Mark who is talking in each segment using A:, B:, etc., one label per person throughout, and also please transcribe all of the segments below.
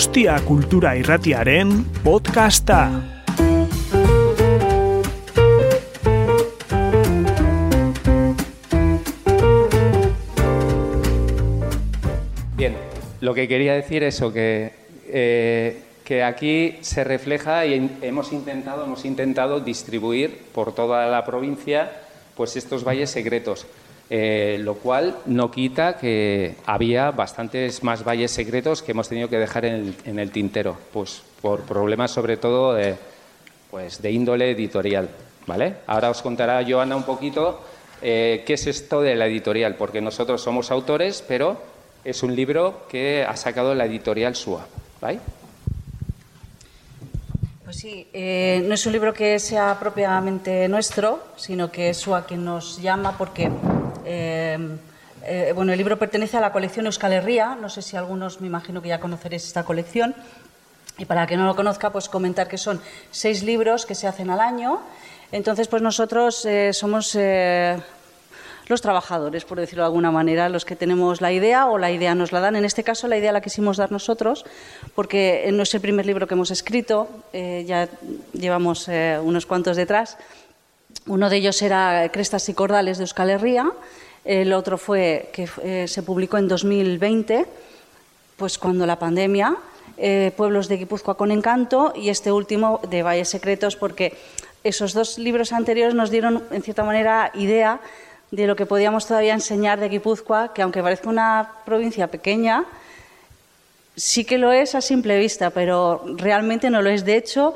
A: Donostia Kultura Irratiaren podcasta.
B: Bien, lo que quería decir es que, eh, que aquí se refleja y hemos intentado, hemos intentado distribuir por toda la provincia pues estos valles secretos. Eh, lo cual no quita que había bastantes más valles secretos que hemos tenido que dejar en el, tintero, pues por problemas sobre todo de, pues, de índole editorial. ¿vale? Ahora os contará Joana un poquito eh, qué es esto de la editorial, porque nosotros somos autores, pero es un libro que ha sacado la editorial SUA. ¿vale?
C: Pues sí, eh, no es un libro que sea propiamente nuestro, sino que es SUA quien nos llama porque Em, eh, bueno, el libro pertenece a la colección Euskal Herria. No sé si algunos, me imagino que ya conoceréis esta colección. Y para que no lo conozca, pues comentar que son seis libros que se hacen al año. Entonces, pues nosotros eh, somos eh, los trabajadores, por decirlo de alguna manera, los que tenemos la idea o la idea nos la dan. En este caso, la idea la quisimos dar nosotros, porque no es el primer libro que hemos escrito, ya llevamos unos cuantos detrás. Uno de ellos era Crestas y Cordales de Euskal Herria, el otro fue que eh, se publicó en 2020, pues cuando la pandemia, eh, Pueblos de Guipúzcoa con Encanto, y este último de Valles Secretos, porque esos dos libros anteriores nos dieron, en cierta manera, idea de lo que podíamos todavía enseñar de Guipúzcoa, que aunque parezca una provincia pequeña, sí que lo es a simple vista, pero realmente no lo es. De hecho,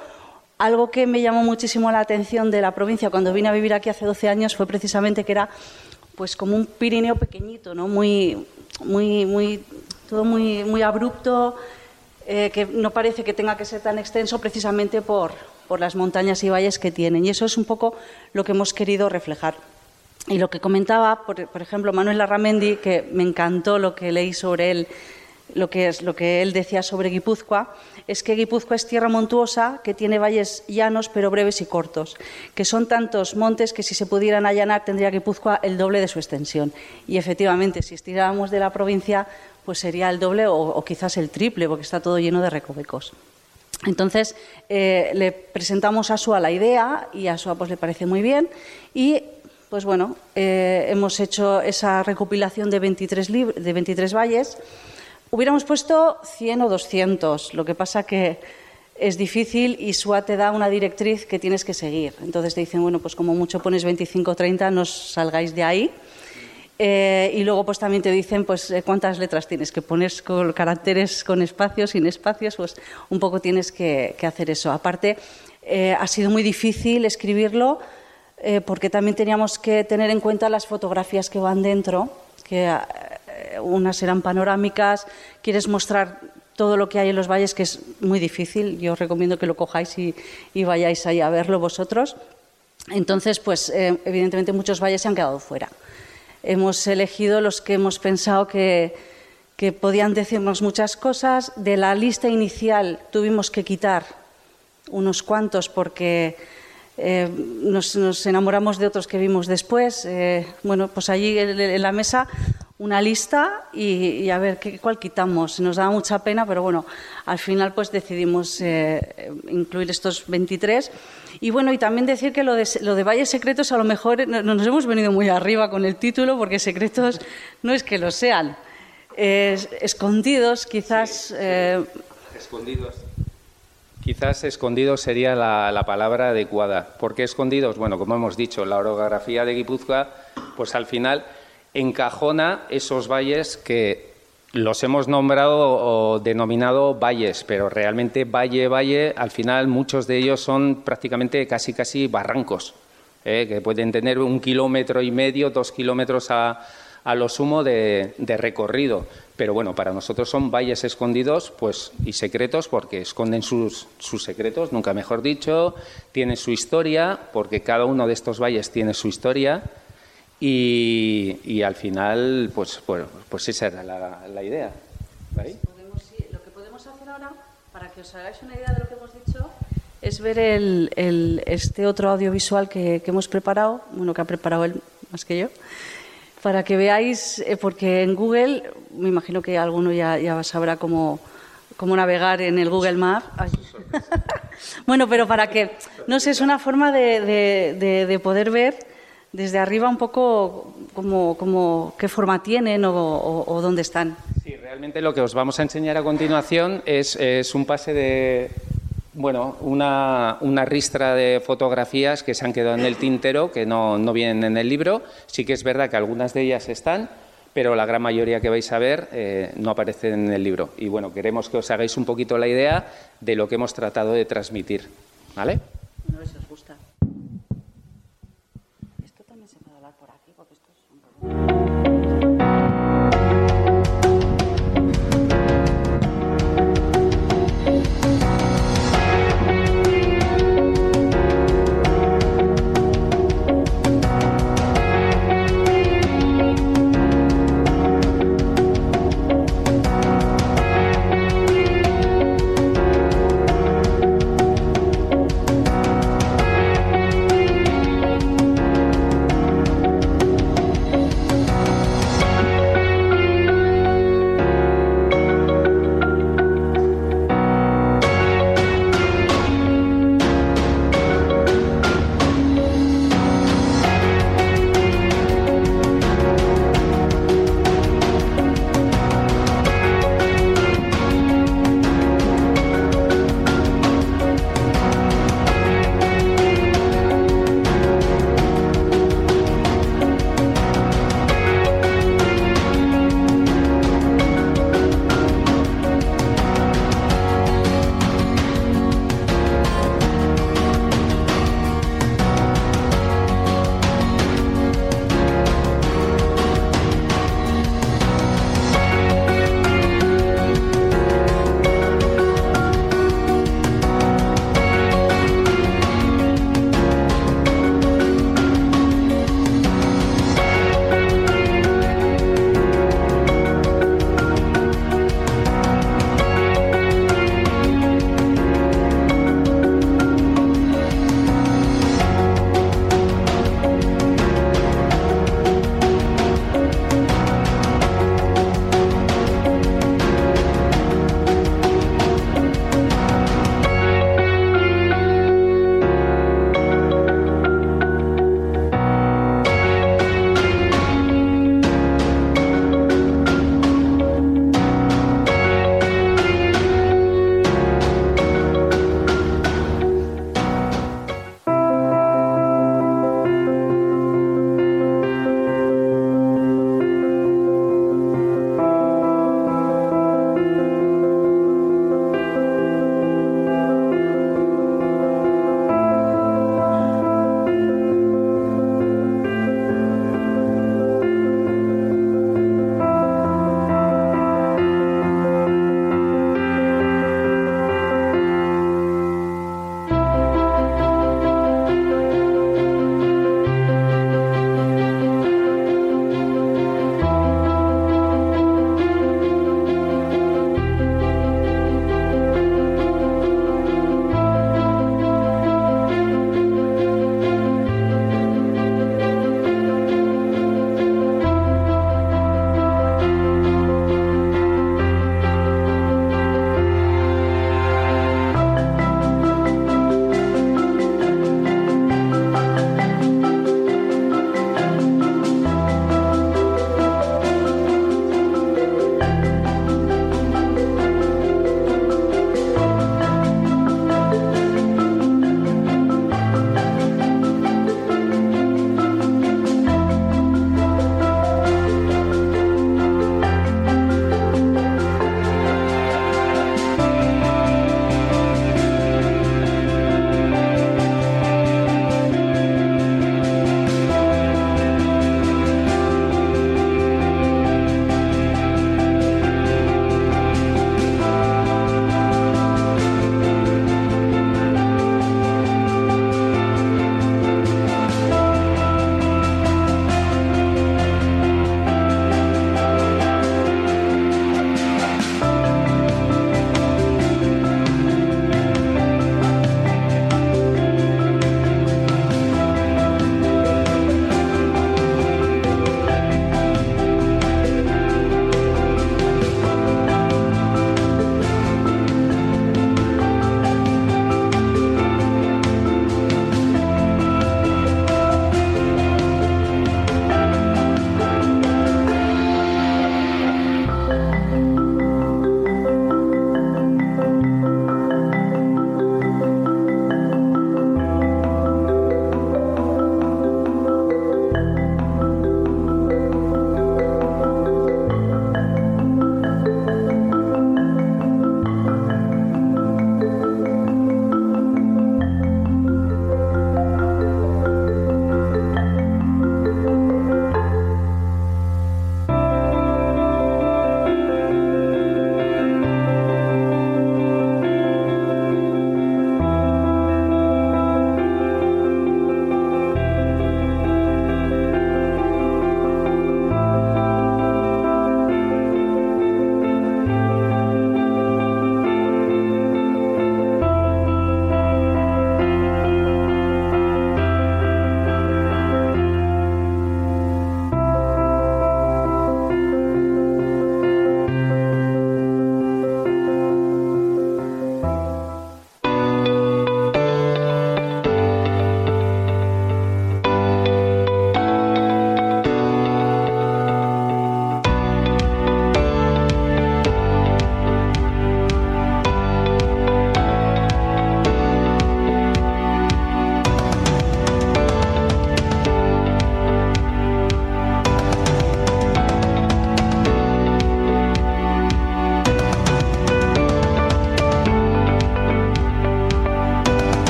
C: algo que me llamó muchísimo la atención de la provincia cuando vine a vivir aquí hace 12 años fue precisamente que era pues como un Pirineo pequeñito, ¿no? Muy, muy, muy, todo muy, muy abrupto, eh, que no parece que tenga que ser tan extenso precisamente por, por las montañas y valles que tienen. Y eso es un poco lo que hemos querido reflejar. Y lo que comentaba, por, por ejemplo, Manuel Larramendi, que me encantó lo que leí sobre él lo que, es, lo que él decía sobre Guipúzcoa, es que Guipúzcoa es tierra montuosa que tiene valles llanos pero breves y cortos, que son tantos montes que si se pudieran allanar tendría Guipúzcoa el doble de su extensión. Y efectivamente, si estiráramos de la provincia, pues sería el doble o, quizás el triple, porque está todo lleno de recovecos. Entonces, eh, le presentamos a Sua la idea y a Sua pues, le parece muy bien y pues bueno, eh, hemos hecho esa recopilación de 23, de 23 valles Hubiéramos puesto 100 o 200, lo que pasa que es difícil y SUA te da una directriz que tienes que seguir. Entonces te dicen, bueno, pues como mucho pones 25 o 30, no salgáis de ahí. Eh, y luego pues también te dicen pues eh, cuántas letras tienes que poner con caracteres con espacios, sin espacios, pues un poco tienes que, hacer eso. Aparte, eh, ha sido muy difícil escribirlo porque también teníamos que tener en cuenta las fotografías que van dentro, que unas eran panorámicas, quieres mostrar todo lo que hay en los valles, que es muy difícil. Yo os recomiendo que lo cojáis y, vayáis ahí a verlo vosotros. Entonces, pues eh, evidentemente muchos valles se han quedado fuera. Hemos elegido los que hemos pensado que, que podían decirnos muchas cosas. De la lista inicial tuvimos que quitar unos cuantos porque eh, nos, enamoramos de otros que vimos después. Eh, bueno, pues allí en, la mesa una lista y, a ver ¿qué, cuál quitamos. Nos daba mucha pena, pero bueno, al final pues decidimos eh, incluir estos 23. Y bueno, y también decir que lo de, lo de Valles Secretos a lo mejor nos hemos venido muy arriba con el título, porque secretos no es que lo sean. escondidos, quizás.
B: escondidos. Quizás escondidos sería la, palabra adecuada. ¿Por qué escondidos? Bueno, como hemos dicho, la orografía de Guipúzcoa, pues al final encajona esos valles que los hemos nombrado o denominado valles, pero realmente valle, valle, al final muchos de ellos son prácticamente casi, casi barrancos, ¿eh? que pueden tener un kilómetro y medio, dos kilómetros a, lo sumo de, recorrido. Pero bueno, para nosotros son valles escondidos pues, y secretos porque esconden sus, secretos, nunca mejor dicho, tienen su historia, porque cada uno de estos valles tiene su historia. Y, al final, pues, pues, pues esa era la, idea.
C: lo que podemos hacer ahora, para que os hagáis una idea de lo que hemos dicho, es ver el, este otro audiovisual que, que, hemos preparado, bueno, que ha preparado él más que yo, para que veáis, eh, porque en Google, me imagino que alguno ya, ya sabrá cómo, cómo navegar en el Google Maps. bueno, pero para que, no sé, es una forma de, poder ver desde arriba un poco como, qué forma tienen o, dónde están.
B: Sí, realmente lo que os vamos a enseñar a continuación es, un pase de, bueno, una, ristra de fotografías que se han quedado en el tintero, que no, no vienen en el libro. Sí que es verdad que algunas de ellas están, pero la gran mayoría que vais a ver eh, no aparece en el libro. Y bueno, queremos que os hagáis un poquito la idea de lo que hemos tratado de transmitir. ¿Vale?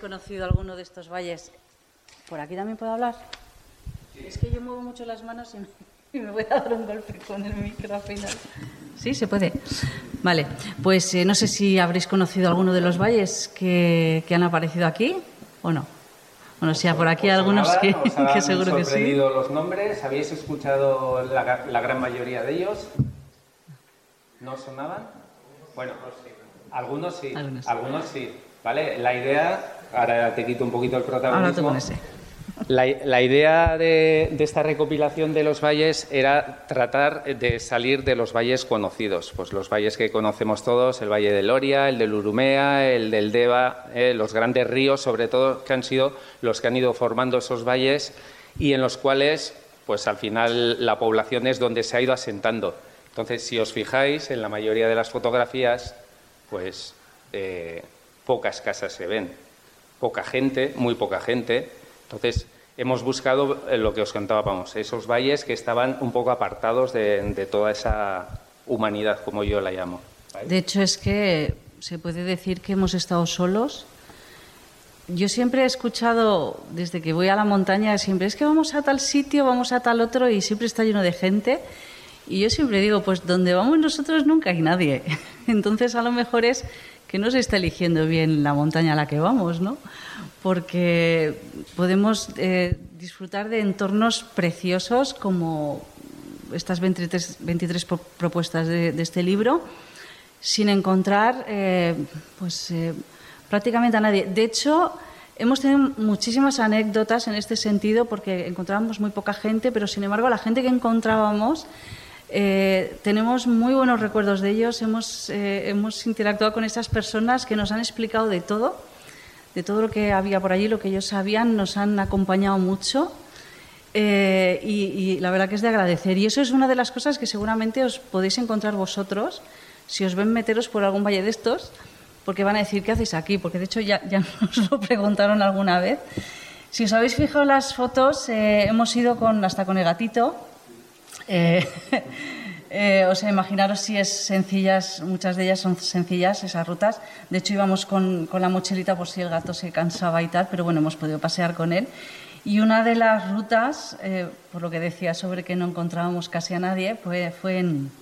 C: Conocido alguno de estos valles. ¿Por aquí también puedo hablar? Es que yo muevo mucho las manos y me, y me voy a dar un golpe con el micro al final. Sí, se puede. Vale, pues eh, no sé si habréis conocido alguno de los valles que, que han aparecido aquí o no. Bueno, si por aquí
B: ¿Os
C: algunos
B: sonaban?
C: que,
B: ¿Os han
C: que seguro que sí.
B: sorprendido los nombres? ¿Habéis escuchado la, la gran mayoría de ellos? ¿No sonaban? Bueno, algunos sí.
C: Algunos.
B: Algunos sí. ¿Vale? La idea, ahora te quito un poquito el protagonismo.
C: Ahora.
B: La, la idea de, de esta recopilación de los valles era tratar de salir de los valles conocidos, pues los valles que conocemos todos, el Valle del Loria, el del Urumea, el del Deva, eh, los grandes ríos, sobre todo, que han sido los que han ido formando esos valles y en los cuales, pues al final, la población es donde se ha ido asentando. Entonces, si os fijáis, en la mayoría de las fotografías, pues eh, pocas casas se ven, poca gente, muy poca gente. Entonces, hemos buscado eh, lo que os contábamos, esos valles que estaban un poco apartados de, toda esa humanidad, como yo la llamo.
C: De hecho, es que se puede decir que hemos estado solos. Yo siempre he escuchado, desde que voy a la montaña, siempre es que vamos a tal sitio, vamos a tal otro y siempre está lleno de gente. Y yo siempre digo, pues donde vamos nosotros nunca hay nadie. Entonces, a lo mejor es que no se está eligiendo bien la montaña a la que vamos, ¿no? Porque podemos eh, disfrutar de entornos preciosos como estas 23, 23 pro- propuestas de, de este libro sin encontrar eh, pues, eh, prácticamente a nadie. De hecho, hemos tenido muchísimas anécdotas en este sentido porque encontrábamos muy poca gente, pero sin embargo la gente que encontrábamos eh, tenemos muy buenos recuerdos de ellos, hemos, eh, hemos interactuado con esas personas que nos han explicado de todo, de todo lo que había por allí, lo que ellos sabían, nos han acompañado mucho. Eh, y, y la verdad que es de agradecer. Y eso es una de las cosas que seguramente os podéis encontrar vosotros si os ven meteros por algún valle de estos, porque van a decir, ¿qué hacéis aquí? Porque de hecho ya, ya nos lo preguntaron alguna vez. Si os habéis fijado en las fotos, eh, hemos ido con, hasta con el gatito. Eh, eh, o sea, imaginaros si es sencillas, muchas de ellas son sencillas esas rutas. De hecho, íbamos con, con la mochilita por si el gato se cansaba y tal, pero bueno, hemos podido pasear con él. Y una de las rutas, eh, por lo que decía sobre que no encontrábamos casi a nadie, fue, fue en,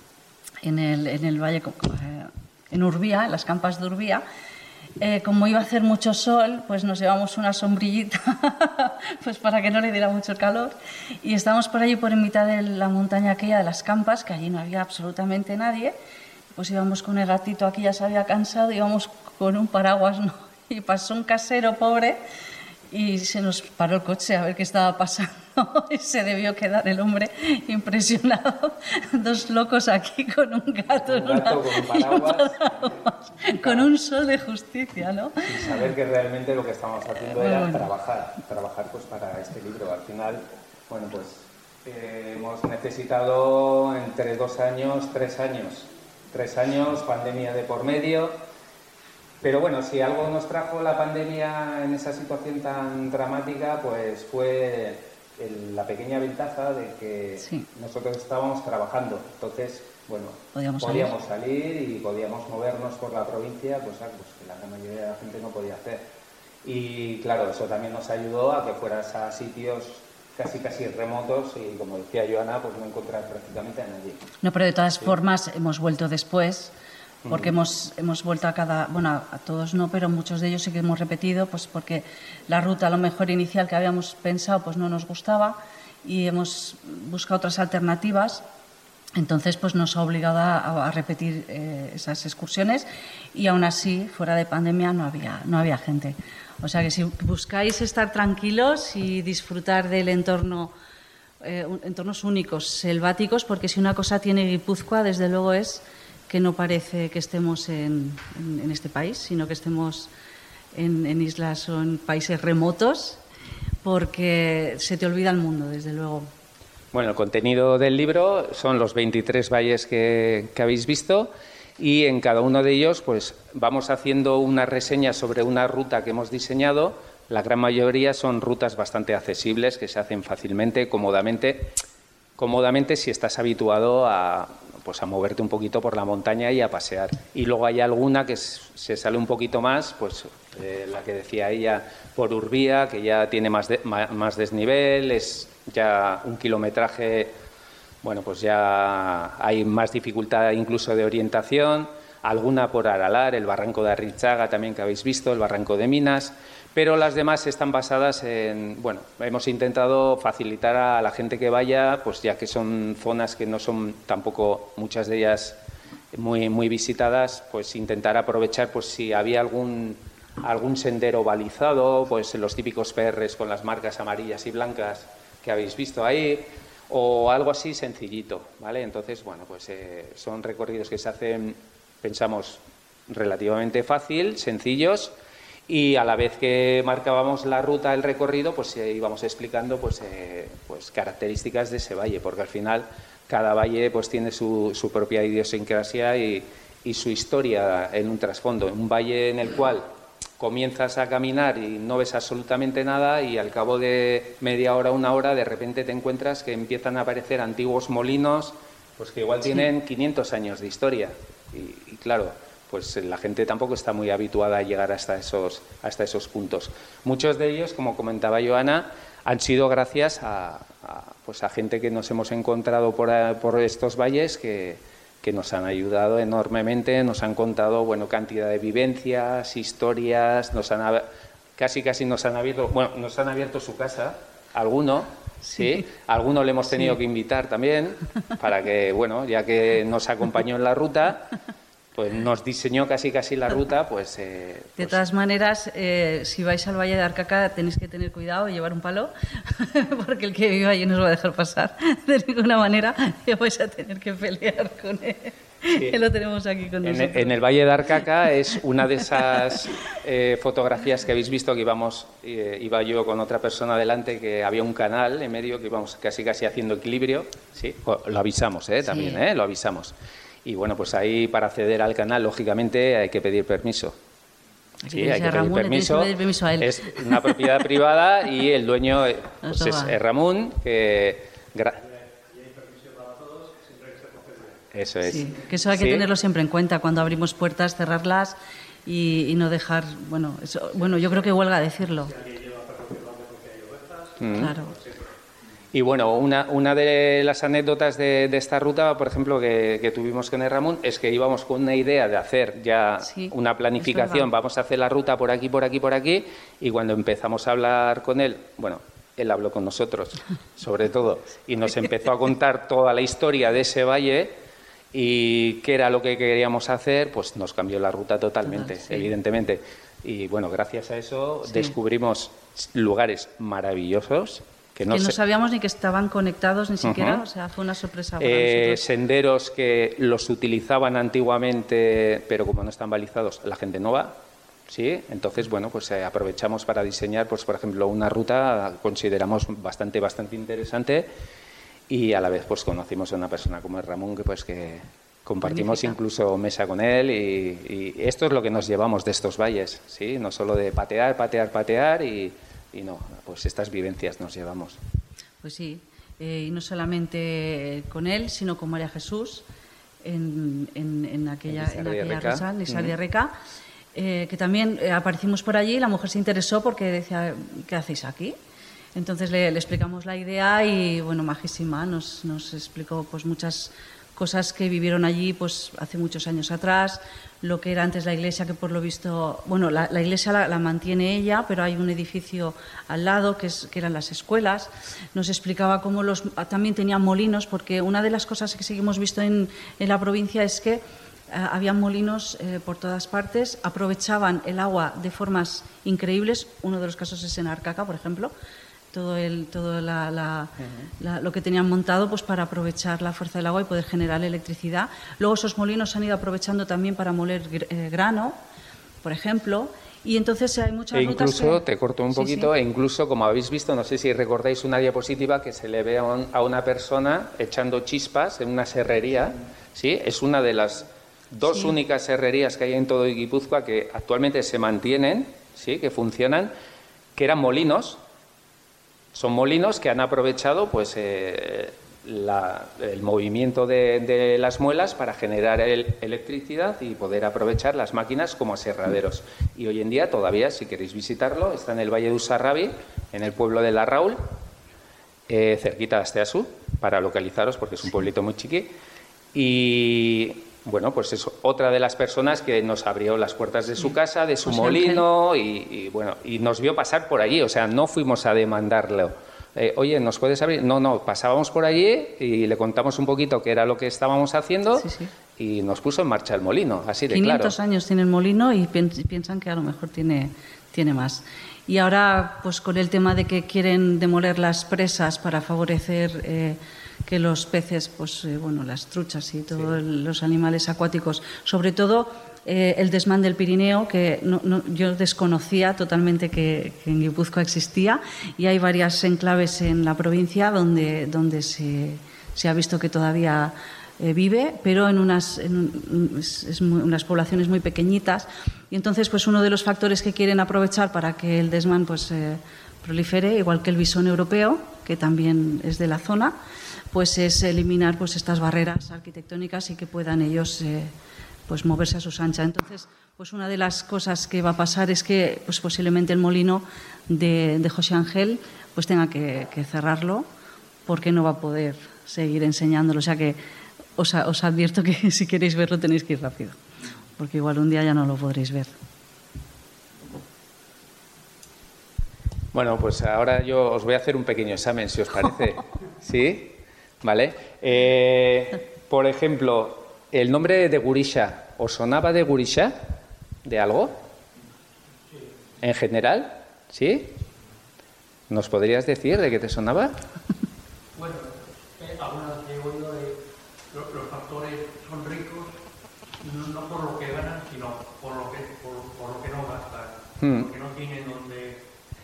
C: en, el, en el valle, eh, en Urbía, en las campas de Urbía. Eh, como iba a hacer mucho sol, pues nos llevamos una sombrillita pues para que no le diera mucho calor. Y estábamos por allí, por en mitad de la montaña aquella de las campas, que allí no había absolutamente nadie. Pues íbamos con el gatito aquí, ya se había cansado, íbamos con un paraguas, ¿no? Y pasó un casero pobre y se nos paró el coche a ver qué estaba pasando y se debió quedar el hombre impresionado. Dos locos aquí con un gato,
B: Un gato
C: una-
B: con un paraguas.
C: con un sol de justicia, ¿no?
B: y saber que realmente lo que estábamos haciendo era
C: bueno.
B: trabajar, trabajar pues para este libro. Al final, bueno, pues eh, hemos necesitado entre dos años, tres años, tres años, pandemia de por medio. Pero bueno, si algo nos trajo la pandemia en esa situación tan dramática, pues fue el- la pequeña ventaja de que
C: Sí.
B: nosotros estábamos trabajando. Entonces, bueno,
C: Podíamos
B: podíamos salir y podíamos movernos por la provincia, cosa pues, que la gran mayoría de la gente no podía hacer. Y claro, eso también nos ayudó a que fueras a sitios casi casi remotos y como decía Joana, pues no encontrar prácticamente a nadie.
C: No, pero de todas formas hemos vuelto después, porque hemos, hemos vuelto a cada, bueno, a, a todos no, pero muchos de ellos sí que hemos repetido, pues porque la ruta a lo mejor inicial que habíamos pensado pues no nos gustaba y hemos buscado otras alternativas. Entonces, pues nos ha obligado a, a repetir eh, esas excursiones y aún así, fuera de pandemia, no había, no había gente. O sea que si buscáis estar tranquilos y disfrutar del entorno, eh, entornos únicos, selváticos, porque si una cosa tiene Guipúzcoa, desde luego es que no parece que estemos en, en- en este país, sino que estemos en, en islas o en países remotos, porque se te olvida el mundo, desde luego.
B: Bueno, el contenido del libro son los 23 valles que, que habéis visto y en cada uno de ellos pues vamos haciendo una reseña sobre una ruta que hemos diseñado. La gran mayoría son rutas bastante accesibles que se hacen fácilmente, cómodamente, cómodamente si estás habituado a pues a moverte un poquito por la montaña y a pasear. Y luego hay alguna que se sale un poquito más, pues eh, la que decía ella, por Urbía, que ya tiene más, más, desnivel, es ya un kilometraje, bueno, pues ya hay más dificultad incluso de orientación, alguna por Aralar, el barranco de Arrichaga también que habéis visto, el barranco de Minas, pero las demás están basadas en, bueno, hemos intentado facilitar a la gente que vaya, pues ya que son zonas que no son tampoco muchas de ellas muy, muy visitadas, pues intentar aprovechar pues si había algún algún sendero balizado, pues los típicos PRs con las marcas amarillas y blancas que habéis visto ahí, o algo así sencillito, ¿vale? Entonces, bueno, pues eh, son recorridos que se hacen, pensamos, relativamente fácil, sencillos, y a la vez que marcábamos la ruta, el recorrido, pues eh, íbamos explicando pues, eh, pues características de ese valle, porque al final cada valle pues tiene su, su propia idiosincrasia y, y su historia en un trasfondo. Un valle en el cual comienzas a caminar y no ves absolutamente nada y al cabo de media hora, una hora, de repente te encuentras que empiezan a aparecer antiguos molinos, pues que igual tienen 500 años de historia. Y, claro, pues la gente tampoco está muy habituada a llegar hasta esos, hasta esos puntos. Muchos de ellos, como comentaba Joana, han sido gracias a, pues a gente que nos hemos encontrado por, por estos valles que, que nos han ayudado enormemente, nos han contado bueno cantidad de vivencias, historias, nos han casi casi nos han abierto, bueno, nos han abierto su casa, alguno, sí, alguno le hemos tenido que invitar también para que bueno, ya que nos acompañó en la ruta, pues nos diseñó casi casi la ruta, pues... Eh,
C: de
B: pues
C: todas maneras, eh, si vais al Valle de Arcaca tenéis que tener cuidado y llevar un palo, porque el que vive allí no os va a dejar pasar de ninguna manera y vais a tener que pelear con él. Que lo tenemos aquí con
B: en,
C: nosotros.
B: En el Valle de Arcaca es una de esas eh, fotografías que habéis visto que íbamos, iba yo con otra persona delante, que había un canal en medio que íbamos casi casi haciendo equilibrio. Sí, lo avisamos, ¿eh? También, ¿eh? Lo avisamos. Y bueno, pues ahí para acceder al canal, lógicamente, hay que pedir permiso.
C: Sí, hay que pedir permiso.
B: Es una propiedad privada y el dueño pues es, Ramón, que... Eso es.
C: Sí, que eso hay que tenerlo siempre en cuenta cuando abrimos puertas, cerrarlas y, no dejar. Bueno, eso, bueno, yo creo que huelga decirlo.
B: Mm. Claro. Y bueno, una, una de las anécdotas de, esta ruta, por ejemplo, que, tuvimos con el Ramón, es que íbamos con una idea de hacer ya una planificación, vamos a hacer la ruta por aquí, por aquí, por aquí, y cuando empezamos a hablar con él, bueno, él habló con nosotros, sobre todo, y nos empezó a contar toda la historia de ese valle y qué era lo que queríamos hacer, pues nos cambió la ruta totalmente, evidentemente. Y bueno, gracias a eso descubrimos lugares maravillosos
C: que no, sabíamos ni que estaban conectados ni siquiera, o sea, fue una sorpresa para
B: eh, Senderos que los utilizaban antiguamente, pero como no están balizados, la gente no va. Sí, entonces bueno, pues eh, aprovechamos para diseñar, pues por ejemplo, una ruta consideramos bastante bastante interesante y a la vez pues conocimos a una persona como es Ramón que pues que compartimos incluso mesa con él y, y, esto es lo que nos llevamos de estos valles, sí, no solo de patear, patear, patear y y no, pues estas vivencias nos llevamos.
C: Pues sí, eh, y no solamente con él, sino con María Jesús en, en, aquella, en aquella en eh, que también eh, aparecimos por allí, la mujer se interesó porque decía, ¿qué hacéis aquí? Entonces le, le explicamos la idea y, bueno, majísima, nos, nos explicó pues muchas cosas que vivieron allí pues hace muchos años atrás, lo que era antes la iglesia, que por lo visto, bueno, la, iglesia la, mantiene ella, pero hay un edificio al lado que, es, que eran las escuelas. Nos explicaba cómo los, también tenían molinos, porque una de las cosas que sí hemos visto en, en la provincia es que eh, había molinos eh, por todas partes, aprovechaban el agua de formas increíbles. Uno de los casos es en Arcaca, por ejemplo todo, el, todo la, lo que tenían montado pues para aprovechar la fuerza del agua y poder generar electricidad. Luego esos molinos se han ido aprovechando también para moler eh, grano, por ejemplo. Y entonces hay muchas
B: e incluso, te corto un poquito, e incluso, como habéis visto, no sé si recordáis una diapositiva que se le ve a, una persona echando chispas en una serrería, ¿sí? Es una de las dos únicas serrerías que hay en todo Guipúzcoa que actualmente se mantienen, ¿sí? Que funcionan, que eran molinos, son molinos que han aprovechado pues, eh, el movimiento de, las muelas para generar electricidad y poder aprovechar las máquinas como aserraderos. Y hoy en día todavía, si queréis visitarlo, está en el Valle de Usarrabi, en el pueblo de La Raúl, eh, cerquita de Asteasú, para localizaros porque es un pueblito muy chiqui. Y bueno, pues es otra de las personas que nos abrió las puertas de su casa, de su molino y, bueno, y nos vio pasar por allí, o sea, no fuimos a demandarlo. Eh, oye, ¿nos puedes abrir? No, no, pasábamos por allí y le contamos un poquito qué era lo que estábamos haciendo y nos puso en marcha el molino, así de
C: 500 años tiene el molino y piensan que a lo mejor tiene, tiene más. Y ahora, pues con el tema de que quieren demoler las presas para favorecer eh, que los peces, pues eh, bueno, las truchas y todos los animales acuáticos, sobre todo eh, el desmán del Pirineo, que yo desconocía totalmente que, en Guipúzcoa existía, y hay varias enclaves en la provincia donde, donde se, se ha visto que todavía eh, vive, pero en unas, unas poblaciones muy pequeñitas. Y entonces, pues uno de los factores que quieren aprovechar para que el desmán pues, eh, prolifere, igual que el bisón europeo, que también es de la zona, pues es eliminar pues, estas barreras arquitectónicas y que puedan ellos pues moverse a sus anchas. Entonces, pues una de las cosas que va a pasar es que pues posiblemente el molino de, José Ángel pues tenga que, cerrarlo porque no va a poder seguir enseñándolo. O sea que os, os advierto que si queréis verlo tenéis que ir rápido, porque igual un día ya no lo podréis ver.
B: Bueno, pues ahora yo os voy a hacer un pequeño examen, si os parece. ¿Sí? ¿Vale? Eh, por ejemplo, ¿El nombre de Gurisha os sonaba de Gurisha? ¿De algo? ¿En general? ¿Sí? ¿Nos podrías decir de qué te sonaba?
D: Bueno, eh, algunas he oído de los, factores son ricos no, por lo que ganan, sino por lo que, por, lo que no gastan, hmm. porque no tienen donde...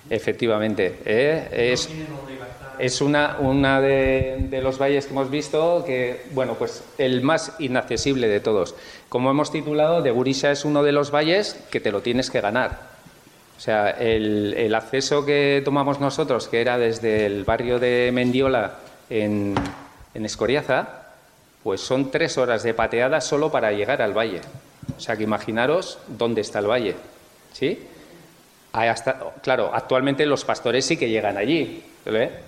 B: Efectivamente, ¿eh? es... Es una, de, los valles que hemos visto que, bueno, pues el más inaccesible de todos. Como hemos titulado, de Gurisha es uno de los valles que te lo tienes que ganar. O sea, el, acceso que tomamos nosotros, que era desde el barrio de Mendiola en, Escoriaza, pues son tres horas de pateada solo para llegar al valle. O sea, que imaginaros dónde está el valle. ¿Sí? claro, actualmente los pastores sí que llegan allí.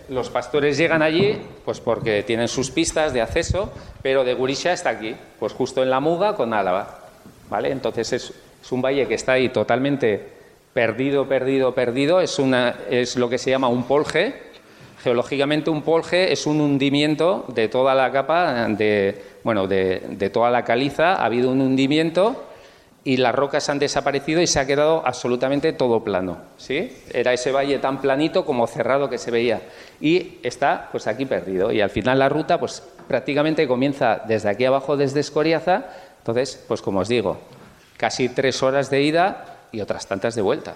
B: Los pastores llegan allí pues porque tienen sus pistas de acceso, pero de Gurisha está aquí, pues justo en la Muga con Álava. ¿vale? Entonces es, un valle que está ahí totalmente perdido, perdido, perdido. Es, una, es lo que se llama un polje. Geológicamente un polje es un hundimiento de toda la capa, de, bueno, de, de toda la caliza. Ha habido un hundimiento y las rocas han desaparecido y se ha quedado absolutamente todo plano. ¿sí? Era ese valle tan planito como cerrado que se veía. Y está pues aquí perdido. Y al final la ruta pues prácticamente comienza desde aquí abajo, desde Escoriaza. Entonces, pues como os digo, casi tres horas de ida y otras tantas de vuelta.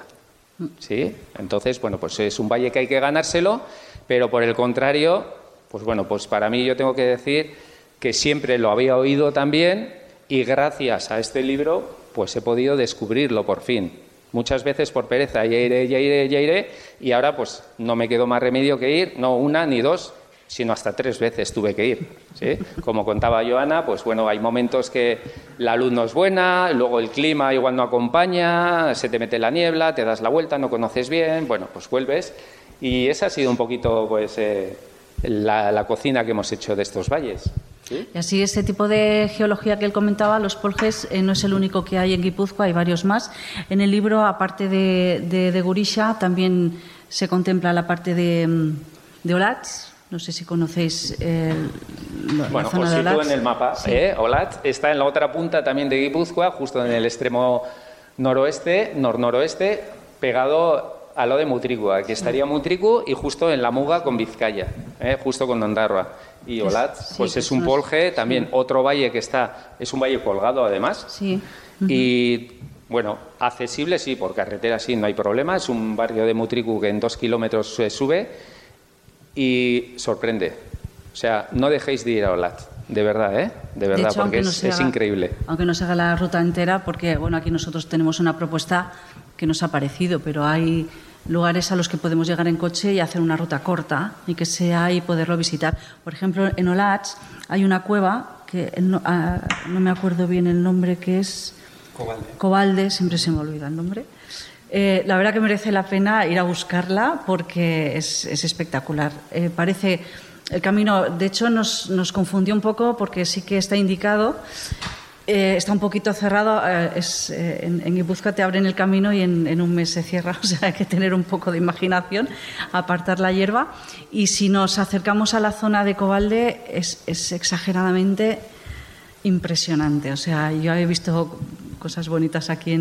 B: ¿Sí? Entonces, bueno, pues es un valle que hay que ganárselo, pero por el contrario, pues bueno, pues para mí yo tengo que decir que siempre lo había oído también y gracias a este libro pues he podido descubrirlo por fin. Muchas veces por pereza, ya iré, ya iré, ya iré, y ahora pues no me quedó más remedio que ir, no una ni dos, sino hasta tres veces tuve que ir. ¿sí? Como contaba Joana, pues bueno, hay momentos que la luz no es buena, luego el clima igual no acompaña, se te mete la niebla, te das la vuelta, no conoces bien, bueno, pues vuelves. Y esa ha sido un poquito pues eh, la cocina que hemos hecho de estos valles.
C: Y así, ese tipo de geología que él comentaba, los poljes, eh, no es el único que hay en Guipúzcoa, hay varios más. En el libro, aparte de, de, Gurisha, también se contempla la parte de, mm, de Olatz. No sé si conocéis el,
B: bueno, os sitúo en el mapa. ¿eh? Olatz está en la otra punta también de Guipúzcoa, justo en el extremo noroeste, nor-noroeste, pegado a lo de Mutricu. Aquí estaría Mutricu y justo en la Muga con Vizcaya, ¿eh? justo con Ondarroa. Y Olat, pues es un polje, también otro valle que está, es un valle colgado además.
C: Sí.
B: Y bueno, accesible sí, por carretera sí, no hay problema. Es un barrio de Mutricu que en dos kilómetros se sube y sorprende. O sea, no dejéis de ir a Olat, de verdad, ¿eh? De verdad, porque es, es, increíble.
C: Aunque no se haga la ruta entera, porque bueno, aquí nosotros tenemos una propuesta que nos ha parecido, pero hay lugares a los que podemos llegar en coche y hacer una ruta corta y que sea y poderlo visitar. Por ejemplo, en Olach hay una cueva que no, ah, no me acuerdo bien el nombre que es
B: Cobalde.
C: Cobalde, siempre se me olvida el nombre. Eh, la verdad que merece la pena ir a buscarla porque es, es espectacular. Eh, parece el camino, de hecho, nos, nos, confundió un poco porque sí que está indicado. Eh, está un poquito cerrado. Eh, eh, en, en te abren el camino y en, un mes se cierra. O sea, hay que tener un poco de imaginación, apartar la hierba. Y si nos acercamos a la zona de Cobalde, es, exageradamente impresionante. O sea, yo he visto cosas bonitas aquí,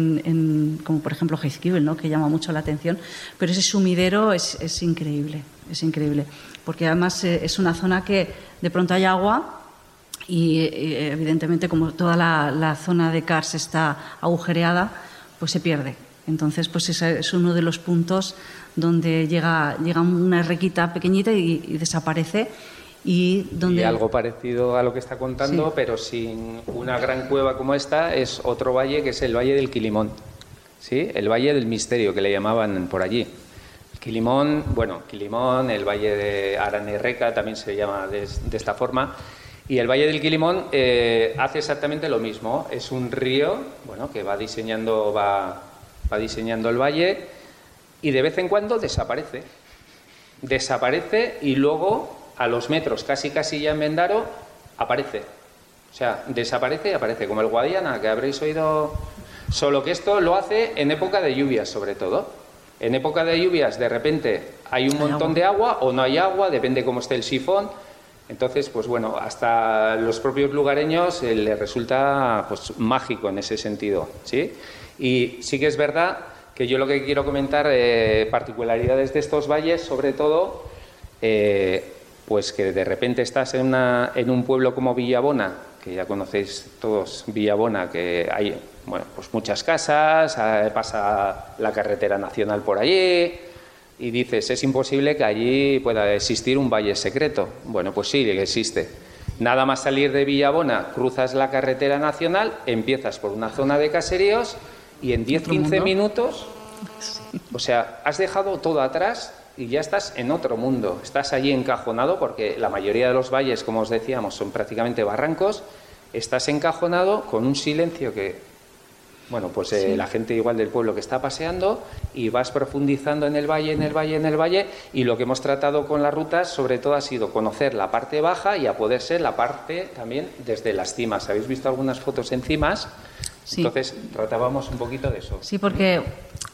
C: como por ejemplo Heizkibel, ¿no? que llama mucho la atención, pero ese sumidero es, es increíble, es increíble, porque además es una zona que de pronto hay agua y, y evidentemente como toda la, la, zona de Kars está agujereada, pues se pierde. Entonces, pues ese es uno de los puntos donde llega, llega una requita pequeñita y, y desaparece y, donde...
B: y algo parecido a lo que está contando, sí. pero sin una gran cueva como esta, es otro valle que es el Valle del Quilimón, ¿sí? el Valle del Misterio, que le llamaban por allí. Quilimón, bueno, Quilimón, el Valle de Aranereca también se llama de, de esta forma. Y el Valle del Quilimón eh, hace exactamente lo mismo. Es un río, bueno, que va diseñando, va, va diseñando el valle y de vez en cuando desaparece. Desaparece y luego a los metros, casi casi ya en Mendaro, aparece. O sea, desaparece y aparece, como el Guadiana, que habréis oído. Solo que esto lo hace en época de lluvias, sobre todo. En época de lluvias, de repente hay un montón de agua o no hay agua, depende cómo esté el sifón. Entonces, pues bueno, hasta los propios lugareños eh, les resulta pues, mágico en ese sentido. ¿sí? Y sí que es verdad que yo lo que quiero comentar, eh, particularidades de estos valles, sobre todo, eh, pues que de repente estás en, una, en, un pueblo como Villabona, que ya conocéis todos Villabona, que hay bueno, pues muchas casas, pasa la carretera nacional por allí, y dices, es imposible que allí pueda existir un valle secreto. Bueno, pues sí, existe. Nada más salir de Villabona, cruzas la carretera nacional, empiezas por una zona de caseríos y en 10-15 minutos, o sea, has dejado todo atrás y ya estás en otro mundo. Estás allí encajonado porque la mayoría de los valles, como os decíamos, son prácticamente barrancos. Estás encajonado con un silencio que, bueno, pues eh, sí. la gente igual del pueblo que está paseando y vas profundizando en el valle, en el valle, en el valle. Y lo que hemos tratado con las rutas, sobre todo, ha sido conocer la parte baja y a poder ser la parte también desde las cimas. ¿Habéis visto algunas fotos en cimas? Sí. Entonces tratábamos un poquito de eso.
C: Sí, porque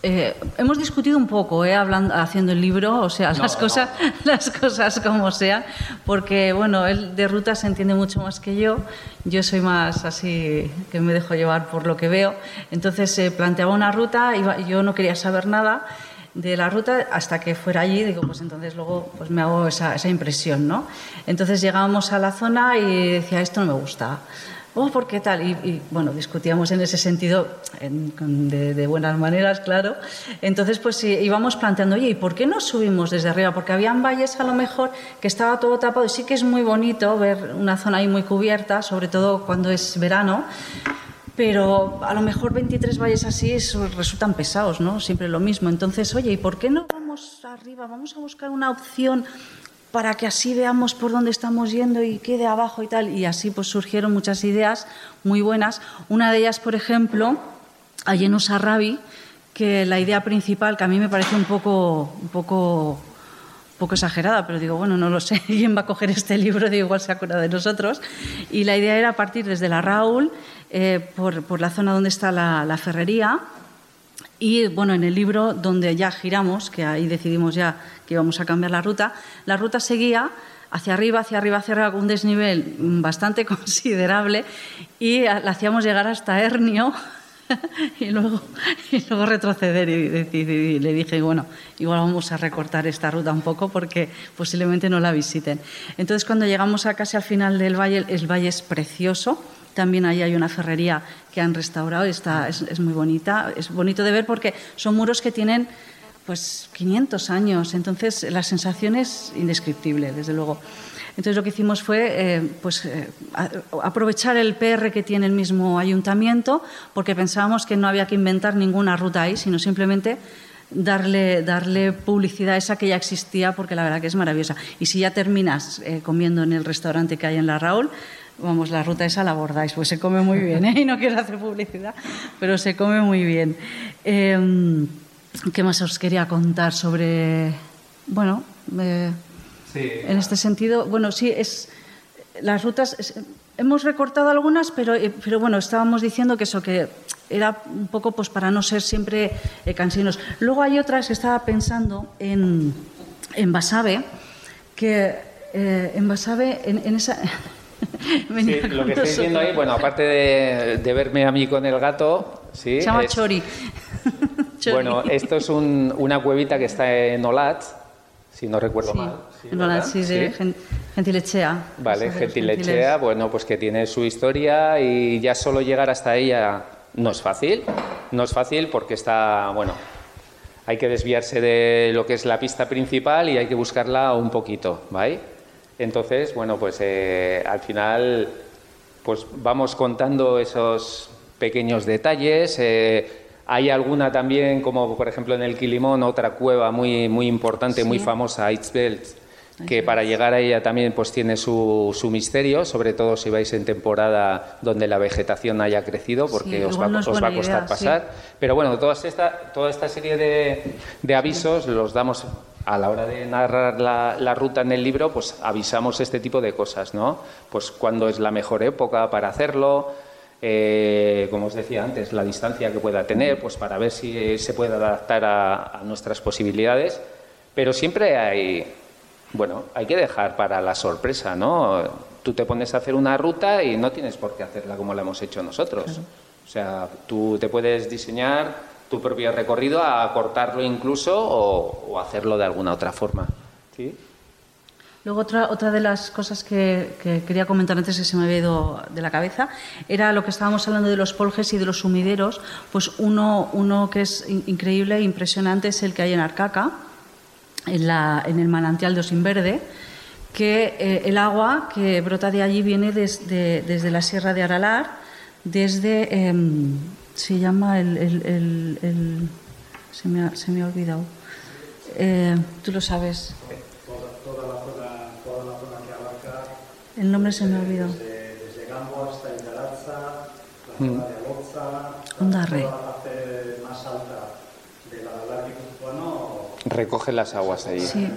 C: eh, hemos discutido un poco, eh, hablando, haciendo el libro, o sea, no, las cosas, no. las cosas como sean, porque bueno, él de ruta se entiende mucho más que yo. Yo soy más así que me dejo llevar por lo que veo. Entonces se eh, planteaba una ruta y yo no quería saber nada de la ruta hasta que fuera allí, digo, pues entonces luego pues me hago esa, esa impresión, ¿no? Entonces llegábamos a la zona y decía, esto no me gusta oh, ¿por qué tal? Y, bueno, discutíamos en ese sentido en, de, de, buenas maneras, claro. Entonces, pues íbamos planteando, oye, ¿y por qué no subimos desde arriba? Porque habían valles a lo mejor que estaba todo tapado y sí que es muy bonito ver una zona ahí muy cubierta, sobre todo cuando es verano. Pero a lo mejor 23 valles así resultan pesados, ¿no? Siempre lo mismo. Entonces, oye, ¿y por qué no vamos arriba? Vamos a buscar una opción para que así veamos por dónde estamos yendo y quede abajo y tal. Y así pues surgieron muchas ideas muy buenas. Una de ellas, por ejemplo, a Yenus Arabi, que la idea principal, que a mí me parece un poco, un poco, poco exagerada, pero digo, bueno, no lo sé, quién va a coger este libro, digo, igual se acuerda de nosotros. Y la idea era partir desde la Raúl, eh, por, por, la zona donde está la, la ferrería, y bueno, en el libro donde ya giramos, que ahí decidimos ya que íbamos a cambiar la ruta, la ruta seguía hacia arriba, hacia arriba, hacia arriba, con un desnivel bastante considerable y la hacíamos llegar hasta Hernio y luego, y luego retroceder. Y, y, le dije, bueno, igual vamos a recortar esta ruta un poco porque posiblemente no la visiten. Entonces, cuando llegamos a casi al final del valle, el valle es precioso también ahí hay una ferrería que han restaurado, está, es, es, muy bonita, es bonito de ver porque son muros que tienen pues 500 años, entonces la sensación es indescriptible, desde luego. Entonces lo que hicimos fue eh, pues, eh, aprovechar el PR que tiene el mismo ayuntamiento, porque pensábamos que no había que inventar ninguna ruta ahí, sino simplemente darle, darle publicidad a esa que ya existía porque la verdad que es maravillosa. Y si ya terminas eh, comiendo en el restaurante que hay en la Raúl, vamos, la ruta esa la abordáis, pues se come muy bien, ¿eh? y no quiero hacer publicidad, pero se come muy bien. Em, ¿Qué más os quería contar sobre, bueno, eh, en este sentido? Bueno, sí, es las rutas... hemos recortado algunas, pero, eh, pero bueno, estábamos diciendo que eso, que era un poco pues para no ser siempre eh, cansinos. Luego hay otras que estaba pensando en, en Basabe, que eh, en Basabe, en, esa...
B: sí, lo que estoy viendo ahí, bueno, aparte de, verme a mí con el gato, sí.
C: Se llama Chori.
B: Bueno, esto es una cuevita que está en Olat, si no recuerdo mal.
C: en Olat, sí, de Gentilechea.
B: Vale, Gentilechea, bueno, pues que tiene su historia y ya solo llegar hasta ella no es fácil. No es fácil porque está, bueno, hay que desviarse de lo que es la pista principal y hay que buscarla un poquito, ¿vale? Entonces, bueno, pues eh, al final, pues vamos contando esos pequeños detalles. Eh, hay alguna también, como por ejemplo en el Quilimón, otra cueva muy, muy importante, muy famosa, Itzbelt, que para llegar a ella también pues tiene su, su, misterio, sobre todo si vais en temporada donde la vegetación haya crecido, porque os, va, os va, a costar pasar. Pero bueno, toda esta, toda esta serie de, de avisos los damos a la hora de narrar la, la, ruta en el libro, pues avisamos este tipo de cosas, ¿no? Pues cuándo es la mejor época para hacerlo, eh, como os decía antes, la distancia que pueda tener, pues para ver si se puede adaptar a, a nuestras posibilidades, pero siempre hay bueno, hay que dejar para la sorpresa, ¿no? Tú te pones a hacer una ruta y no tienes por qué hacerla como la hemos hecho nosotros. O sea, tú te puedes diseñar tu propio recorrido, a cortarlo incluso o, hacerlo de alguna otra forma. ¿Sí?
C: Luego otra, otra de las cosas que, quería comentar antes que se me había ido de la cabeza era lo que estábamos hablando de los poljes y de los sumideros. Pues uno, uno que es increíble e impresionante es el que hay en Arcaca, en, el manantial de Osinverde, que eh, el agua que brota de allí viene desde, desde la Sierra de Aralar, desde. Em, se llama el. se, me ha, se, me ha, olvidado. Eh, Tú lo sabes.
E: Toda, la zona, toda, la zona, que abarca.
C: El nombre se me ha olvidado.
E: Desde, desde Gambo hasta Indaraza, la zona mm. de Aloza,
C: Ondarre.
E: la parte más alta de la
B: recoge las aguas ahí.
C: Sí.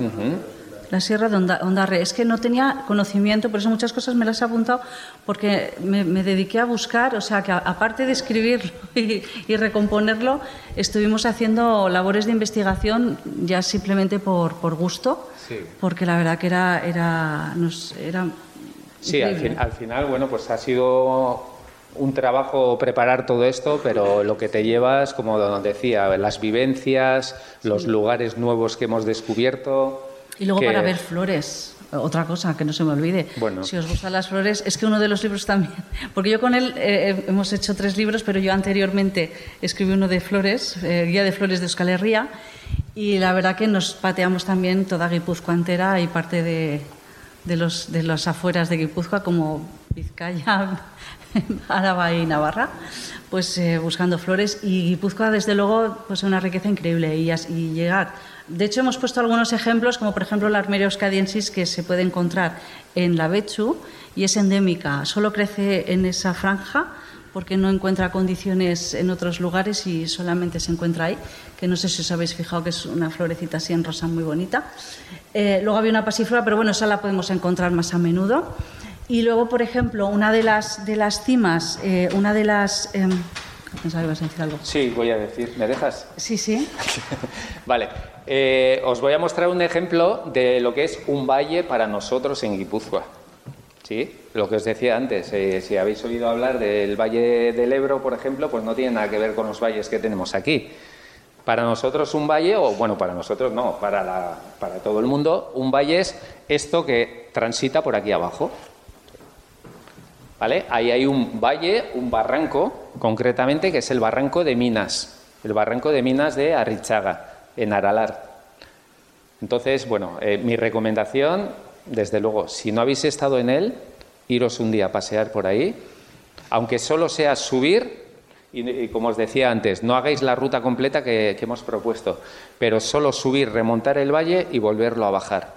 C: La Sierra de Ondarre. Es que no tenía conocimiento, por eso muchas cosas me las he apuntado, porque me, dediqué a buscar, o sea, que aparte de escribirlo y, recomponerlo, estuvimos haciendo labores de investigación ya simplemente por, por gusto, porque la verdad que era. era, nos, era
B: sí, al, al final, bueno, pues ha sido un trabajo preparar todo esto, pero lo que te llevas, como decía, las vivencias, los lugares nuevos que hemos descubierto.
C: Y luego para ver flores, otra cosa que no se me olvide. Bueno. Si os gustan las flores, es que uno de los libros también, porque yo con él eh, eh, hemos hecho tres libros, pero yo anteriormente escribí uno de flores, eh, Guía de Flores de Euskal Herria, y la verdad que nos pateamos también toda Guipúzcoa entera y parte de, de, los, de las afueras de Guipúzcoa, como Vizcaya, Álava y Navarra, pues eh, buscando flores y Guipúzcoa desde luego pues una riqueza increíble y, y, llegar. De hecho hemos puesto algunos ejemplos como por ejemplo la Armeria euskadiensis que se puede encontrar en la Bechu y es endémica, solo crece en esa franja porque no encuentra condiciones en otros lugares y solamente se encuentra ahí, que no sé si os habéis fijado que es una florecita así en rosa muy bonita. Eh, luego había una pasiflora, pero bueno, esa la podemos encontrar más a menudo. Y luego, por ejemplo, una de las, de las cimas, eh, una de las... Eh, pensaba que ibas a decir algo.
B: Sí, voy a decir. ¿Me dejas?
C: Sí, sí.
B: vale. Eh, os voy a mostrar un ejemplo de lo que es un valle para nosotros en Guipúzcoa. ¿Sí? Lo que os decía antes, eh, si habéis oído hablar del Valle del Ebro, por ejemplo, pues no tiene nada que ver con los valles que tenemos aquí. Para nosotros un valle, o bueno, para nosotros no, para, la, para todo el mundo, un valle es esto que transita por aquí abajo. Ahí hay un valle, un barranco, concretamente, que es el barranco de Minas, el barranco de Minas de Arrichaga, en Aralar. Entonces, bueno, eh, mi recomendación, desde luego, si no habéis estado en él, iros un día a pasear por ahí, aunque solo sea subir Y, como os decía antes, no hagáis la ruta completa que, hemos propuesto, pero solo subir, remontar el valle y volverlo a bajar.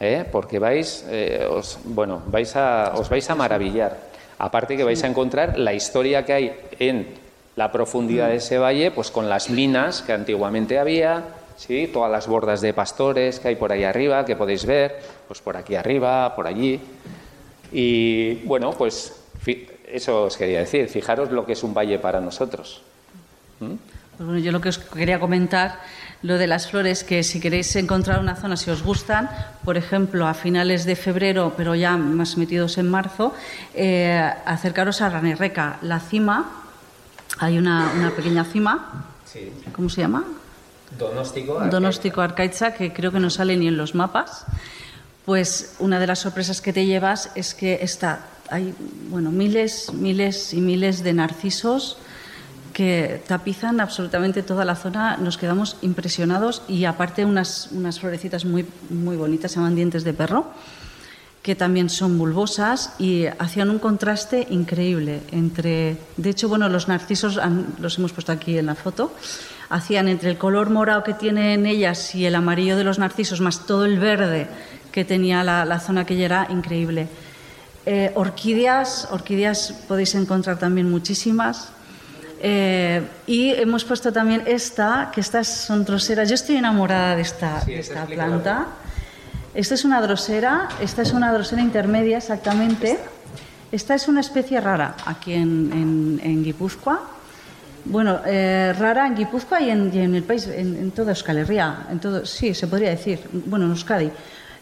B: ¿Eh? Porque vais, eh, bueno, vais a, os vais a maravillar. Aparte que vais a encontrar la historia que hay en la profundidad de ese valle, pues con las minas que antiguamente había, ¿sí? todas las bordas de pastores que hay por ahí arriba, que podéis ver, pues por aquí arriba, por allí. Y bueno, pues eso os quería decir, fijaros lo que es un valle para nosotros.
C: ¿Mm? Pues bueno, yo lo que os quería comentar, lo de las flores, que si queréis encontrar una zona, si os gustan, por ejemplo, a finales de febrero, pero ya más metidos en marzo, eh, acercaros a Ranerreca, la cima, hay una, pequeña cima, ¿cómo se llama?
B: Donóstico
C: Donóstico Arcaiza, que creo que no sale ni en los mapas. Pues una de las sorpresas que te llevas es que está hay bueno, miles, miles y miles de narcisos que tapizan absolutamente toda la zona. Nos quedamos impresionados y aparte unas, unas florecitas muy, muy bonitas, se llaman dientes de perro, que también son bulbosas y hacían un contraste increíble entre, de hecho, bueno, los narcisos los hemos puesto aquí en la foto, hacían entre el color morado que tienen ellas y el amarillo de los narcisos más todo el verde que tenía la, la zona que ya era increíble. Eh, orquídeas, orquídeas podéis encontrar también muchísimas. Eh, y hemos puesto también esta, que estas son droseras. Yo estoy enamorada de esta, esta planta. Esta es una drosera, esta es una drosera intermedia exactamente. Esta es una especie rara aquí en, en, Guipúzcoa. Bueno, eh, rara en Guipúzcoa y en, el país, en, toda Euskal Herria, en todo, sí, se podría decir, bueno, en Euskadi.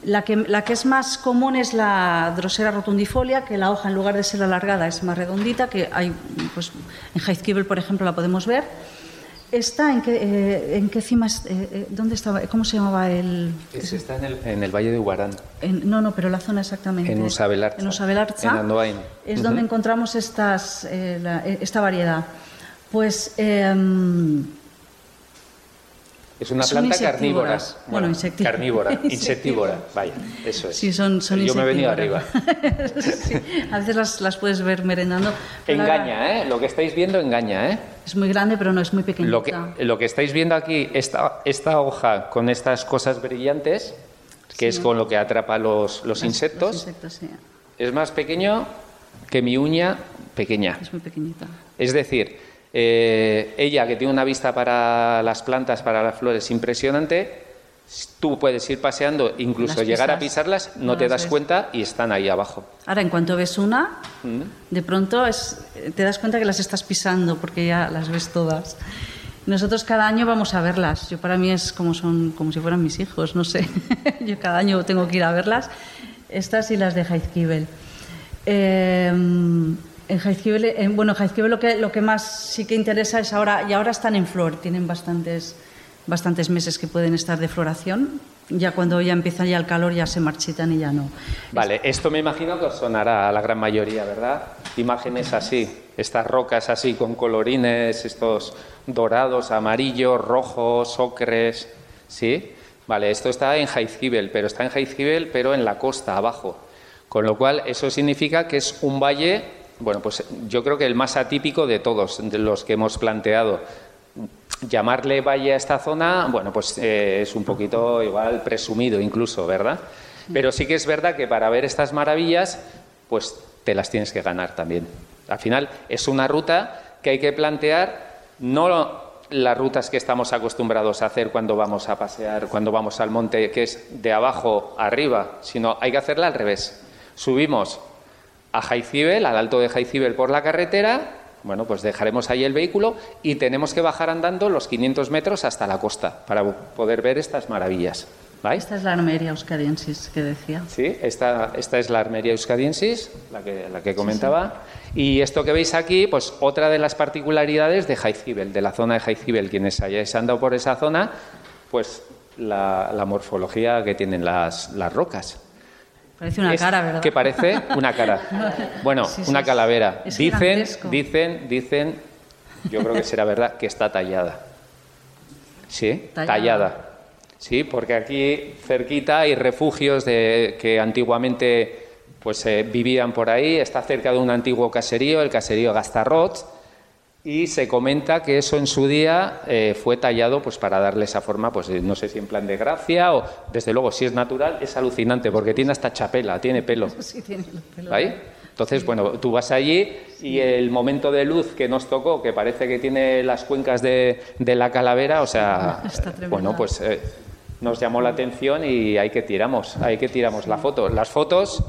C: La que, la que, es más común es la drosera rotundifolia, que la hoja en lugar de ser alargada es más redondita, que hay, pues, en Heizkibel, por ejemplo, la podemos ver. ¿Está en qué, eh, en qué cima? Eh, eh, ¿Dónde estaba? ¿Cómo se llamaba el...?
B: está en el, en el Valle de Ubarán.
C: no, no, pero la zona exactamente.
B: En Usabelarza.
C: En Usabelarza.
B: En Andoain.
C: Es donde encontramos estas, esta variedad. Pues... Em,
B: es una planta carnívora.
C: Bueno, insectívora.
B: Carnívora, insectívora. Vaya, eso es.
C: Sí, son, son
B: Yo me he venido arriba.
C: sí, a veces las, las, puedes ver merendando.
B: Engaña, ¿eh? Lo que estáis viendo engaña, ¿eh?
C: Es muy grande, pero no es muy pequeñita.
B: Lo que, lo que estáis viendo aquí, esta, esta hoja con estas cosas brillantes, que es con lo que atrapa los, los insectos, los insectos sí. es más pequeño que mi uña pequeña.
C: Es muy pequeñita.
B: Es decir, eh, ella, que tiene una vista para las plantas, para las flores impresionante, tú puedes ir paseando, incluso llegar a pisarlas, no, te das cuenta y están ahí abajo.
C: Ahora, en cuanto ves una, mm. de pronto es, te das cuenta que las estás pisando porque ya las ves todas. Nosotros cada año vamos a verlas. Yo para mí es como son como si fueran mis hijos, no sé. Yo cada año tengo que ir a verlas. Estas y las de Heizkibel. Eh, en Jaizkibel, bueno, lo que, lo que más sí que interesa es ahora, y ahora están en flor, tienen bastantes, bastantes meses que pueden estar de floración. Ya cuando ya empieza ya el calor ya se marchitan y ya no.
B: Vale, esto me imagino que os sonará a la gran mayoría, ¿verdad? Imágenes así, estas rocas así con colorines, estos dorados, amarillos, rojos, ocres, ¿sí? Vale, esto está en Jaizkibel, pero está en Jaizkibel, pero en la costa, abajo. Con lo cual, eso significa que es un valle bueno, pues yo creo que el más atípico de todos, de los que hemos planteado. Llamarle valle a esta zona, bueno, pues eh, es un poquito igual presumido incluso, ¿verdad? Pero sí que es verdad que para ver estas maravillas, pues te las tienes que ganar también. Al final es una ruta que hay que plantear, no las rutas que estamos acostumbrados a hacer cuando vamos a pasear, cuando vamos al monte, que es de abajo arriba, sino hay que hacerla al revés. Subimos a Jaizibel, al alto de Jaizibel por la carretera, bueno, pues dejaremos ahí el vehículo y tenemos que bajar andando los 500 metros hasta la costa para poder ver estas maravillas.
C: Esta es la armeria euskadiensis que decía.
B: Sí, esta, esta es la armeria euskadiensis, la que, la que comentaba. Y esto que veis aquí, pues otra de las particularidades de Jaizibel, de la zona de Jaizibel. Quienes hayáis andado por esa zona, pues la, la morfología que tienen las, las rocas.
C: Parece una cara, ¿verdad?
B: Que parece una cara. Bueno, una calavera. dicen, dicen, dicen, yo creo que será verdad, que está tallada. Sí, tallada. Sí, porque aquí cerquita hay refugios de, que antiguamente pues, eh, vivían por ahí. Está cerca de un antiguo caserío, el caserío Gastarrot. Y se comenta que eso en su día eh, fue tallado pues para darle esa forma, pues no sé si en plan de gracia o desde luego si es natural es alucinante porque tiene hasta chapela, tiene pelo.
C: Sí, tiene el pelo.
B: ¿Ahí? Entonces, bueno, tú vas allí y el momento de luz que nos tocó, que parece que tiene las cuencas de, de la calavera, o sea, bueno, pues eh, nos llamó la atención y ahí que tiramos, ahí que tiramos la foto. Las fotos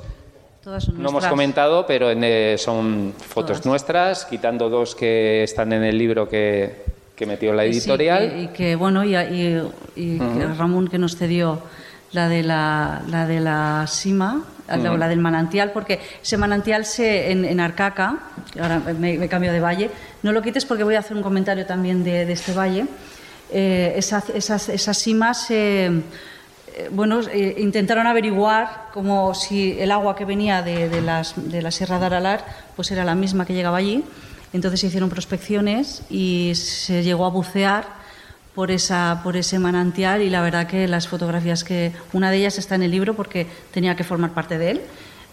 C: Todas son
B: no hemos comentado, pero en, eh, son fotos
C: Todas.
B: nuestras, quitando dos que están en el libro que, que metió la
C: sí,
B: editorial.
C: que- y que, bueno, y, y- y que Ramón que nos cedió la de la, la de la Sima, la- la del manantial, porque ese manantial se, en, en Arcaca, ahora me, me cambio de valle, no lo quites porque voy a hacer un comentario también de, de este valle. Eh, esa, esas, esas simas eh, eh, bueno, eh, intentaron averiguar como si el agua que venía de, la Sierra de Aralar pues era la misma que llegaba allí. Entonces se hicieron prospecciones y se llegó a bucear por, ese manantial y la verdad que las fotografías que... Una de ellas está en el libro porque tenía que formar parte de él.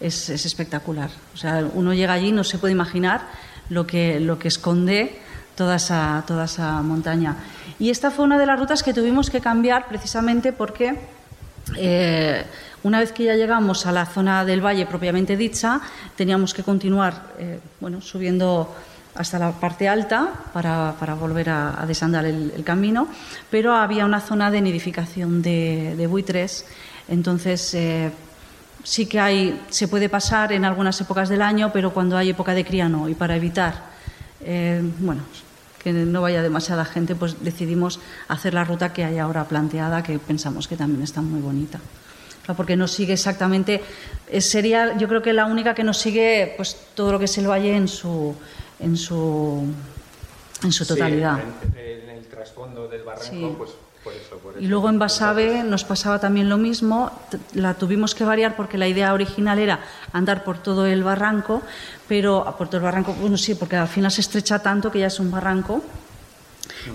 C: Es, es espectacular. O sea, uno llega allí y no se puede imaginar lo que, lo que esconde toda esa montaña. Y esta fue una de las rutas que tuvimos que cambiar precisamente porque eh, una vez que ya llegamos a la zona del valle propiamente dicha, teníamos que continuar eh, bueno, subiendo hasta la parte alta para, para volver a, desandar el, camino, pero había una zona de nidificación de, buitres, entonces eh, sí que hay, se puede pasar en algunas épocas del año, pero cuando hay época de cría no, y para evitar bueno, que no vaya demasiada gente, pues decidimos hacer la ruta que hay ahora planteada, que pensamos que también está muy bonita. Porque nos sigue exactamente, sería yo creo que la única que nos sigue pues todo lo que es el valle en su, en su, en su totalidad.
B: Sí, en, en el trasfondo del barranco,
C: Sí.
B: pues por eso. Por
C: Y luego en Basabe nos pasaba también lo mismo, la tuvimos que variar porque la idea original era andar por todo el barranco, pero por todo el barranco, bueno sí, porque al final se estrecha tanto que ya es un barranco,